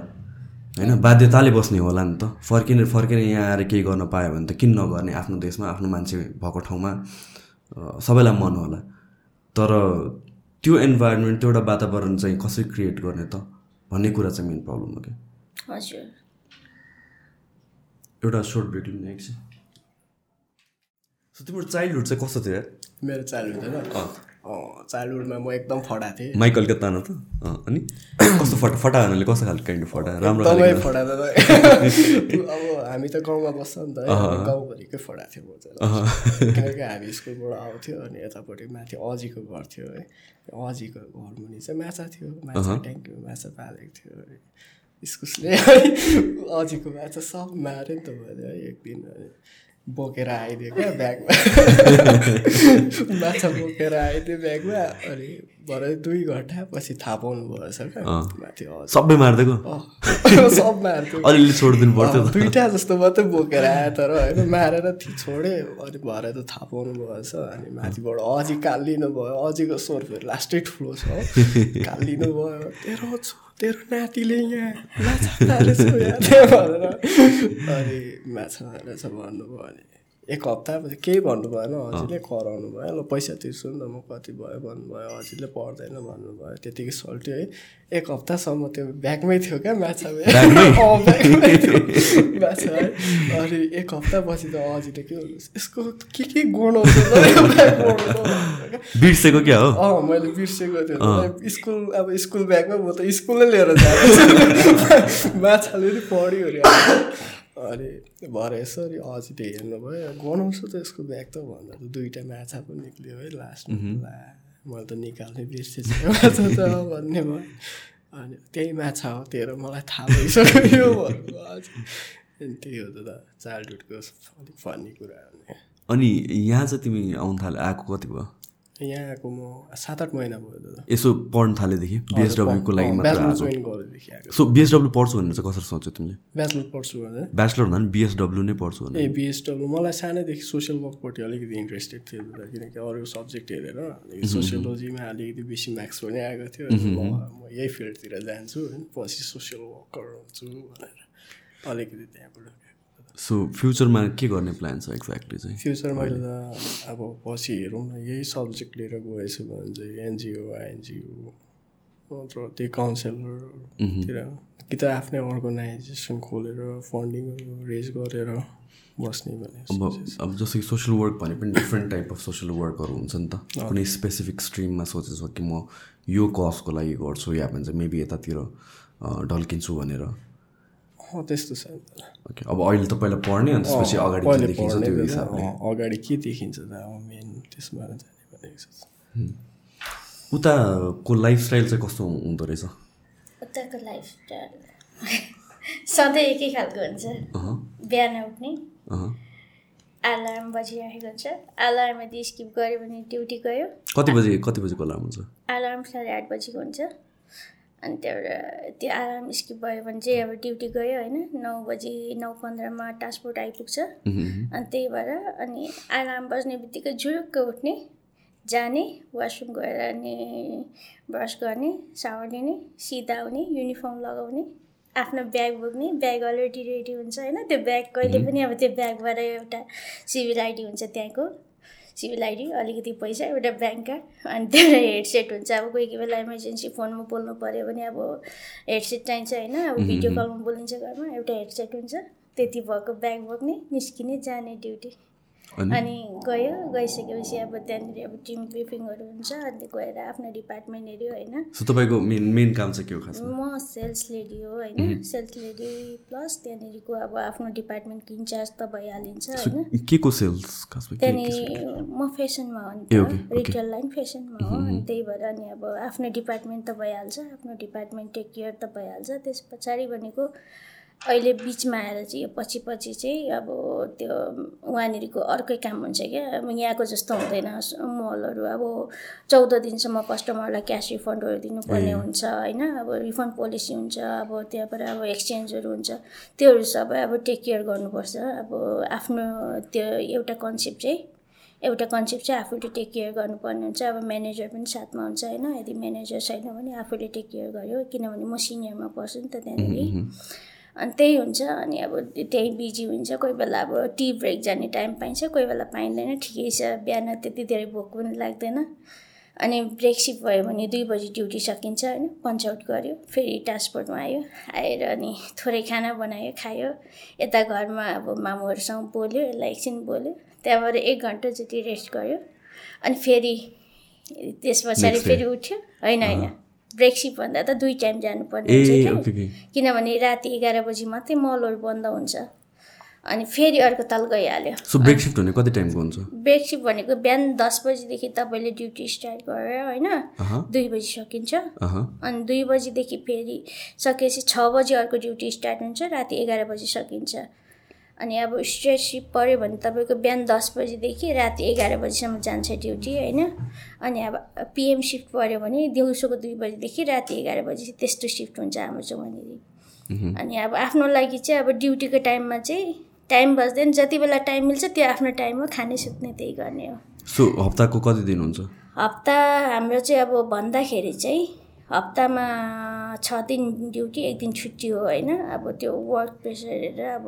A: होइन बाध्यताले बस्ने होला नि त। फर्किने फर्किने यहाँ आएर केही गर्न पायो भने त किन नगर्ने आफ्नो देशमा आफ्नो मान्छे भएको ठाउँमा सबैलाई मन होला। तर त्यो इन्भाइरोमेन्ट त्यो एउटा वातावरण चाहिँ कसरी क्रिएट गर्ने त भन्ने कुरा चाहिँ मेन प्रब्लम हो कि
C: हजुर।
A: एउटा सर्ट ब्रेक लिने एकछिन सो तिम्रो चाइल्डहुड चाहिँ कस्तो थियो यार?
D: मेरो चाइल्डहुड चाइल्डहुडमा म एकदम फडा थिएँ।
A: माइक अलिकति तान त अनि? कस्तो फटा फटा हुनाले कस्तो खालको काइन्ड फटा? राम्रो
D: फडा त अब हामी त गाउँमा बस्छ नि त है। गाउँभरिकै फडा थियो म चाहिँ किनकि हामी स्कुलबाट आउँथ्यो अनि यतापट्टि माथि अजीको घर थियो है। अजीको घर मुनि चाहिँ माछा थियो माछा ट्याङ्कीमा माछा पालेको थियो है। इस्कुसले है। अजीको माछा सब माऱ्यो नि त मैले है एक दिन बोकेर आइदियो क्या ब्यागमा? माछा बोकेर आइदियो ब्यागमा अनि भरे दुई घन्टा पछि थाहा पाउनु भएछ
A: सबै मारिदिएको?
D: सब मार्थ्यो
A: अलिअलि छोडिदिनु पर्थ्यो
D: दुइटा जस्तो मात्रै बोकेर आयो तर होइन मारेर छोडेँ। अनि भरे त थाहा पाउनु भएछ अनि माथिबाट अझै कालिनु भयो। अझैको स्वर फेरि लास्टै ठुलो छ। हो। कालिनु भयो। तेरो छो तेरो नातिले यहाँ माछा मारेछ भनेर अनि माछा मारेछ भन्नुभयो अनि एक हप्तापछि केही भन्नु भएन अजीले कराउनु भयो। ल पैसा तिर्छु नि त म कति भयो भन्नुभयो अजीले पर्दैन भन्नुभयो त्यतिकै सल्ट्यो है। एक हप्तासम्म त्यो ब्यागमै थियो क्या माछा माछा है। अनि एक हप्तापछि त अजीले के भन्नु यसको के के गुणाउँछ।
A: बिर्सेको क्या हो?
D: अँ मैले बिर्सेको थियो स्कुल अब स्कुल ब्यागमा म त स्कुलै लिएर जान्छु माछाले नि पढ्यो अरे। अनि भरे यसरी अझै हेर्नुभयो। गनाउँछ त यसको ब्याग त भन्दा त दुइटा माछा पो निक्ल्यो है लास्टमा ला मैले त निकाल्नै बिर्सेछु माछा त भन्ने भयो। अनि त्यही माछा हो तेरो मलाई थाहा भइसक्यो अनि त्यही हो त चाइल्डहुडको अलिक फनी कुरा हो
A: अनि यहाँ चाहिँ तिमी आउनु थाले आएको कति भयो?
D: यहाँ आएको म सात आठ महिना भयो दादा।
A: यसो पढ्न थालेदेखि बिएसडब्ल्यूको लागि सो बिएसडब्ल्यू पढ्छु भनेर चाहिँ कसरी सोच्यो तिमीले?
D: ब्याचलर पढ्छु भने?
A: ब्याचलर भन्दा पनि बिएसडब्ल्यू नै पढ्छु भने।
D: ए बिएसडब्लु मलाई सानैदेखि सोसियल वर्कपट्टि अलिकति इन्ट्रेस्टेड थियो दादा किनकि अरू सब्जेक्ट हेरेर सोसियोलोजीमा अलिकति बेसी मार्क्स पनि आएको थियो म यही फिल्डतिर जान्छु होइन पछि सोसियल वर्कर हुन्छु भनेर अलिकति त्यहाँबाट।
A: सो फ्युचरमा के गर्ने प्लान छ एक्ज्याक्टली चाहिँ?
D: फ्युचरमा त अब पछि हेरौँ न यही सब्जेक्ट लिएर गएछु भने चाहिँ एनजिओ आइएनजिओ नत्र त्यही काउन्सिलरतिर कि त आफ्नै अर्गनाइजेसन खोलेर फन्डिङहरू रेज गरेर बस्ने भने
A: अब अब जस्तो कि सोसियल वर्क भने पनि डिफ्रेन्ट टाइप अफ सोसियल वर्कहरू हुन्छ नि त। कुनै स्पेसिफिक स्ट्रिममा सोचेछ कि म यो कजको लागि गर्छु या भन्छ मेबी यतातिर ढल्किन्छु भनेर।
D: अँ त्यस्तो छ
A: ओके अब अहिले त पहिला पढ्ने अनि त्यसपछि अगाडि के देखिन्छ त्यो
D: बेला,
A: हिसाबले।
D: अँ, अगाडि के देखिन्छ त अब मेन त्यसमा जाने भनेको छ।
A: उताको लाइफस्टाइल चाहिँ कस्तो हुँदो रहेछ?
C: उताको लाइफस्टाइल सधैँ एकै खालको हुन्छ। बिहान उठ्ने। अलार्म बजिरहेको हुन्छ। अलार्म यदि स्किप गऱ्यो भने ड्युटी गयो।
A: कति बजी कति बजीको अलार्म हुन्छ?
C: अलार्म साढे आठ बजीको हुन्छ। अनि त्यहाँबाट त्यो अलार्म स्किप भयो भने चाहिँ अब ड्युटी गयो होइन नौ बजी नौ पन्ध्रमा ट्रान्सपोर्ट आइपुग्छ। अनि त्यही भएर अनि अलार्म बज्ने बित्तिकै झुरुक्क उठ्ने जाने वासरुम गएर अनि ब्रस गर्ने सावर लिने सिधा आउने युनिफर्म लगाउने आफ्नो ब्याग बोक्ने ब्याग अलरेडी रेडी हुन्छ होइन त्यो ब्याग कहिले पनि अब त्यो ब्यागबाट एउटा सिभिल आइडी हुन्छ त्यहाँको। सिभिल आइडी अलिकति पैसा एउटा ब्याङ्क कार्ड अनि त्यहाँबाट हेडसेट हुन्छ। अब कोही कोही बेला इमर्जेन्सी फोनमा बोल्नु पऱ्यो भने अब हेडसेट चाहिन्छ होइन अब भिडियो कलमा बोलिन्छ घरमा एउटा हेडसेट हुन्छ। त्यति भएको ब्याग बोक्ने निस्किने जाने ड्युटी।
A: अनि?
C: गयो गइसकेपछि अब त्यहाँनिर अब टिम ब्रिफिङहरू हुन्छ अनि गएर आफ्नो डिपार्टमेन्ट हेऱ्यो होइन।
A: तपाईँको मेन मेन काम चाहिँ के हो खासमा?
C: म सेल्स लेडी हो होइन। सेल्स लेडी प्लस त्यहाँनिरको अब आफ्नो डिपार्टमेन्टको इन्चार्ज त भइहालिन्छ होइन।
A: के को सेल्स
C: त्यहाँनिर म फेसनमा हो नि त। रिटेल लाइन फेसनमा हो। अनि त्यही भएर अनि अब आफ्नो डिपार्टमेन्ट त भइहाल्छ आफ्नो डिपार्टमेन्ट टेक केयर त भइहाल्छ। त्यस पछाडि भनेको अहिले बिचमा आएर चाहिँ यो पछि पछि चाहिँ अब त्यो उहाँनिरको अर्कै काम हुन्छ क्या। अब यहाँको जस्तो हुँदैन। मलहरू अब चौध दिनसम्म कस्टमरलाई क्यास रिफन्डहरू दिनुपर्ने हुन्छ होइन? अब रिफन्ड पोलिसी हुन्छ अब त्यहाँबाट अब एक्सचेन्जहरू हुन्छ। त्योहरू सबै अब टेक केयर गर्नुपर्छ। अब आफ्नो त्यो एउटा कन्सेप्ट चाहिँ एउटा कन्सेप्ट चाहिँ आफूले टेक केयर गर्नुपर्ने हुन्छ। अब म्यानेजर पनि साथमा हुन्छ होइन? यदि म्यानेजर छैन भने आफूले टेक केयर गर्यो किनभने म सिनियरमा पर्छु नि त त्यहाँनिर। अनि त्यही हुन्छ अनि अब त्यहीँ बिजी हुन्छ कोही बेला अब टी ब्रेक जाने टाइम पाइन्छ कोही बेला पाइँदैन ठिकै छ बिहान त्यति धेरै भोक पनि लाग्दैन। अनि ब्रेक सिप भयो भने दुई बजी ड्युटी सकिन्छ होइन पन्च आउट गऱ्यो फेरि ट्रान्सपोर्टमा आयो आएर अनि थोरै खाना बनायो खायो। यता घरमा अब मामुहरूसँग बोल्यो यसलाई एकछिन बोल्यो त्यहाँबाट एक घन्टा जति रेस्ट गर्यो अनि फेरि त्यस पछाडि. फेरि उठ्यो होइन होइन। ब्रेक सिप भन्दा त दुई टाइम जानुपर्ने हुन्छ किनभने राति एघार बजी मात्रै मलहरू बन्द हुन्छ। अनि फेरि अर्को ताल गइहाल्यो।
A: सो ब्रेक सिफ्ट भने कति टाइमको हुन्छ?
C: ब्रेक सिफ्ट भनेको बिहान दस बजीदेखि तपाईँले ड्युटी स्टार्ट गरेर होइन? दुई बजी सकिन्छ। अनि दुई बजीदेखि फेरि सकेपछि छ बजी अर्को ड्युटी स्टार्ट हुन्छ राति एघार बजी सकिन्छ। अनि अब स्ट्रेट सिफ्ट पऱ्यो भने तपाईँको बिहान दस बजीदेखि राति एघार बजीसम्म जान्छ ड्युटी होइन? अनि अब पिएम सिफ्ट पऱ्यो भने दिउँसोको दुई बजीदेखि राति एघार बजी त्यस्तो सिफ्ट हुन्छ हाम्रो चाहिँ वहाँनिर अनि अब आफ्नो लागि चाहिँ अब ड्युटीको टाइममा चाहिँ टाइम बस्दैन जति बेला टाइम मिल्छ त्यो आफ्नो टाइममा खाने सुत्ने त्यही गर्ने हो।
A: सो हप्ताको कति दिन हुन्छ?
C: हप्ता हाम्रो चाहिँ अब भन्दाखेरि चाहिँ हप्तामा छ दिन ड्युटी एक दिन छुट्टी हो होइन? अब त्यो वर्क प्रेसर हेरेर अब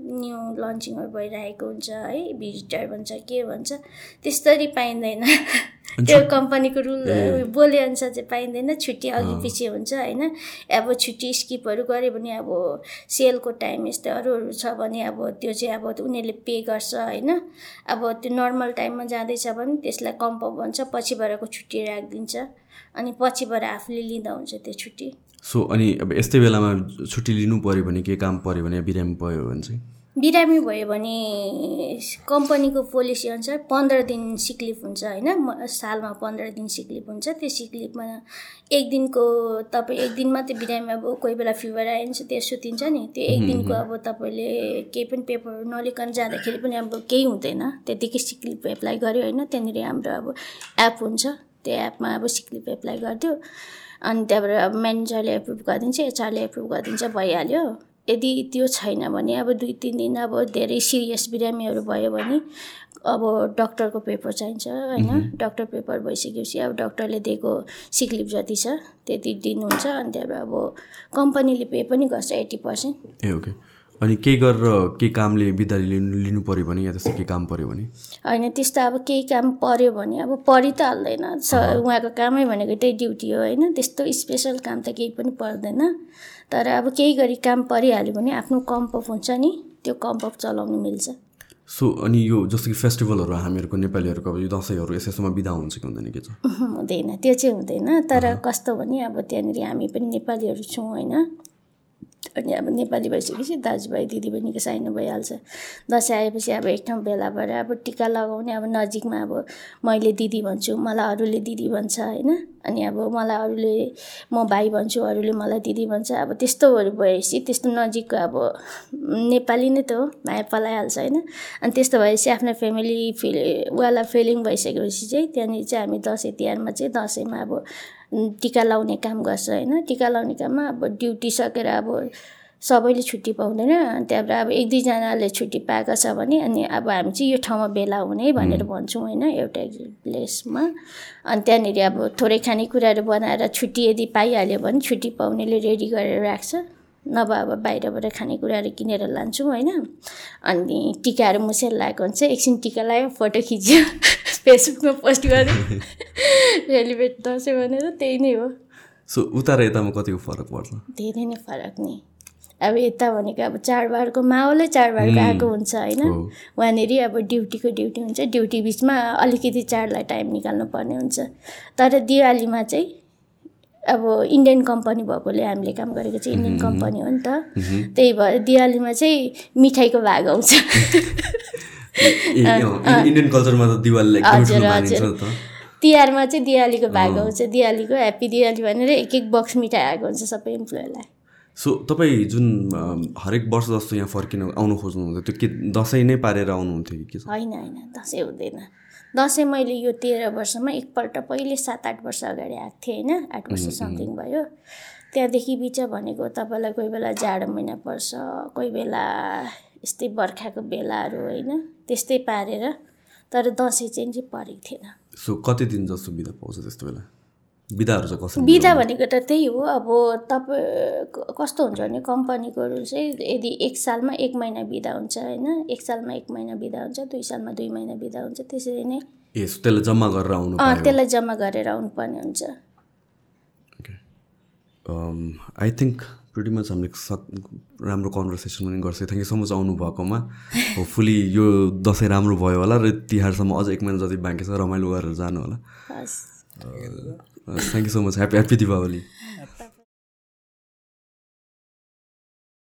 C: न्यू लन्चिङहरू भइरहेको हुन्छ है? भिजिटर भन्छ के भन्छ त्यस्तरी पाइँदैन। त्यो कम्पनीको रुल बोले अनुसार चाहिँ पाइँदैन छुट्टी अघि पछि हुन्छ होइन। अब छुट्टी स्किपहरू गऱ्यो भने अब सेलको टाइम यस्तै अरूहरू छ भने अब त्यो चाहिँ अब उनीहरूले पे गर्छ होइन। अब त्यो नर्मल टाइममा जाँदैछ भने त्यसलाई कम्प भन्छ पछिबाटको छुट्टी राखिदिन्छ। अनि पछिबाट आफूले लिँदा हुन्छ त्यो छुट्टी।
A: सो अनि अब यस्तै बेलामा छुट्टी लिनु पऱ्यो भने के काम पऱ्यो भने बिरामी पऱ्यो भने चाहिँ?
C: बिरामी भयो भने कम्पनीको पोलिसी अनुसार पन्ध्र दिन सिक लिभ हुन्छ होइन? म- सालमा पन्ध्र दिन सिक लिभ हुन्छ। त्यो सिक लिभमा एक दिनको तपाईँ एक दिन मात्रै बिरामी अब कोही बेला फिभर आयो भने चाहिँ त्यो सुतिन्छ नि। त्यो एक दिनको अब तपाईँले केही पनि पेपरहरू नलिकन जाँदाखेरि पनि अब केही हुँदैन। त्यतिकै सिक लिभ एप्लाई गऱ्यो होइन? त्यहाँनिर हाम्रो अब एप हुन्छ। त्यो एपमा अब सिक लिभ एप्लाई गरिदियो। अनि त्यहाँबाट अब म्यानेजरले एप्रुभ गरिदिन्छ एचआरले एप्रुभ गरिदिन्छ भइहाल्यो। यदि त्यो छैन भने अब दुई तिन दिन अब धेरै सिरियस बिरामीहरू भयो भने अब डक्टरको पेपर चाहिन्छ होइन? डक्टर पेपर भइसकेपछि अब डक्टरले दिएको सिक लिभ जति छ त्यति दिनुहुन्छ अनि त्यहाँबाट अब कम्पनीले पे पनि गर्छ एट्टी पर्सेन्ट।
A: ए ओके। अनि केही गरेर केही कामले बिदा लिनु लिनु पऱ्यो भने या त्यस्तो केही काम पऱ्यो भने?
C: होइन त्यस्तो अब केही काम पऱ्यो भने अब परि त हाल्दैन। उहाँको कामै भनेको त्यही ड्युटी हो होइन? त्यस्तो स्पेसल काम त केही पनि पर्दैन। तर अब केही गरी काम परिहाल्यो भने आफ्नो कम्पअप हुन्छ नि त्यो कम्पअप चलाउनु मिल्छ।
A: सो अनि यो जस्तो कि फेस्टिभलहरू हामीहरूको नेपालीहरूको अब यो दसैँहरू यस यस्तोमा बिदा हुन्छ कि हुँदैन के छ
C: हुँदैन त्यो चाहिँ हुँदैन। तर कस्तो भने अब त्यहाँनिर हामी पनि नेपालीहरू छौँ होइन? अनि अब नेपाली भइसकेपछि दाजुभाइ दिदीबहिनीको साइनो भइहाल्छ। दसैँ आएपछि अब एक ठाउँ भेला भएर अब टिका लगाउने अब नजिकमा अब मैले दिदी भन्छु मलाई अरूले दिदी भन्छ होइन। अनि अब मलाई अरूले म भाइ भन्छु अरूले मलाई दिदी भन्छ। अब त्यस्तोहरू भएपछि त्यस्तो नजिकको अब नेपाली नै त हो माया पलाइहाल्छ होइन। अनि त्यस्तो भएपछि आफ्नो फ्यामिली फिल वाला फिलिङ भइसकेपछि चाहिँ त्यहाँनिर चाहिँ हामी दसैँ तिहारमा चाहिँ दसैँमा अब टिका लाउने काम गर्छ होइन? टिका लाउने काममा अब ड्युटी सकेर अब सबैले छुट्टी पाउँदैन। त्यहाँबाट अब एक दुईजनाले छुट्टी पाएको छ भने अनि अब हामी चाहिँ यो ठाउँमा भेला हुने भनेर भन्छौँ होइन? एउटा प्लेसमा। अनि त्यहाँनिर अब थोरै खानेकुराहरू बनाएर छुट्टी यदि पाइहाल्यो भने छुट्टी पाउनेले रेडी गरेर राख्छ। नभए अब बाहिरबाट खानेकुराहरू किनेर लान्छौँ होइन। अनि टिकाहरू मुसेर लगाएको हुन्छ। एकछिन टिका लगायो फोटो खिच्यो फेसबुकमा पोस्ट गरेँ सेलिब्रेट दसैँ भनेर त्यही नै हो।
A: सो उता र यतामा कतिको फरक पर्छ?
C: धेरै नै फरक नि। अब यता भनेको अब चाडबाडको माहौलै चाडबाडको आएको हुन्छ होइन। वहाँनिर अब ड्युटीको ड्युटी हुन्छ। ड्युटी बिचमा अलिकति चाडलाई टाइम निकाल्नु पर्ने हुन्छ। तर दिवालीमा चाहिँ अब इन्डियन कम्पनी भएकोले हामीले काम गरेको चाहिँ इन्डियन कम्पनी हो नि त। त्यही भएर दिवालीमा चाहिँ मिठाईको भाग आउँछ।
A: इन्डियन कल्चरमा त दिवालीलाई नि त।
C: तिहारमा चाहिँ दिवालीको भाग आउँछ। दिवालीको ह्याप्पी दिवाली भनेर एक एक बक्स मिठाई आएको हुन्छ सबै इम्प्लोइलाई
A: सो तपाईँ जुन हरेक वर्ष जस्तो यहाँ फर्किन आउनु खोज्नुहुन्छ त्यो के दसैँ नै पारेर आउनुहुन्थ्यो कि
C: होइन होइन दसैँ हुँदैन। दसैँ मैले यो तेह्र वर्षमा एकपल्ट पहिले सात आठ वर्ष अगाडि आएको थिएँ होइन? आठ वर्ष समथिङ भयो। त्यहाँदेखि बिच भनेको तपाईँलाई कोही बेला जाडो महिना पर्छ कोही बेला यस्तै बर्खाको बेलाहरू होइन त्यस्तै पारेर तर दसैँ चाहिँ परेको थिएन।
A: सो कति दिन जस्तो बिदा पाउँछ त्यस्तो बेला? बिदाहरू चाहिँ कसरी
C: बिदा भनेको त त्यही हो। अब तपाईँ कस्तो हुन्छ भने कम्पनीकोहरू चाहिँ यदि एक सालमा एक महिना बिदा हुन्छ होइन एक सालमा एक महिना बिदा हुन्छ दुई सालमा दुई महिना बिदा हुन्छ त्यसरी नै
A: त्यसलाई जम्मा गरेर आउनु
C: त्यसलाई जम्मा गरेर आउनुपर्ने हुन्छ।
A: आई थिङ्क प्रिटी मच हामीले सक राम्रो कन्भर्सेसन पनि गर्छ। थ्याङ्क यू सो मच आउनु भएकोमा होपफुली यो दसैँ राम्रो भयो होला र तिहारसम्म अझ एक महिना जति बाँकी छ रमाइलो गरेर जानु होला। Thank you so much happy happy Deepawali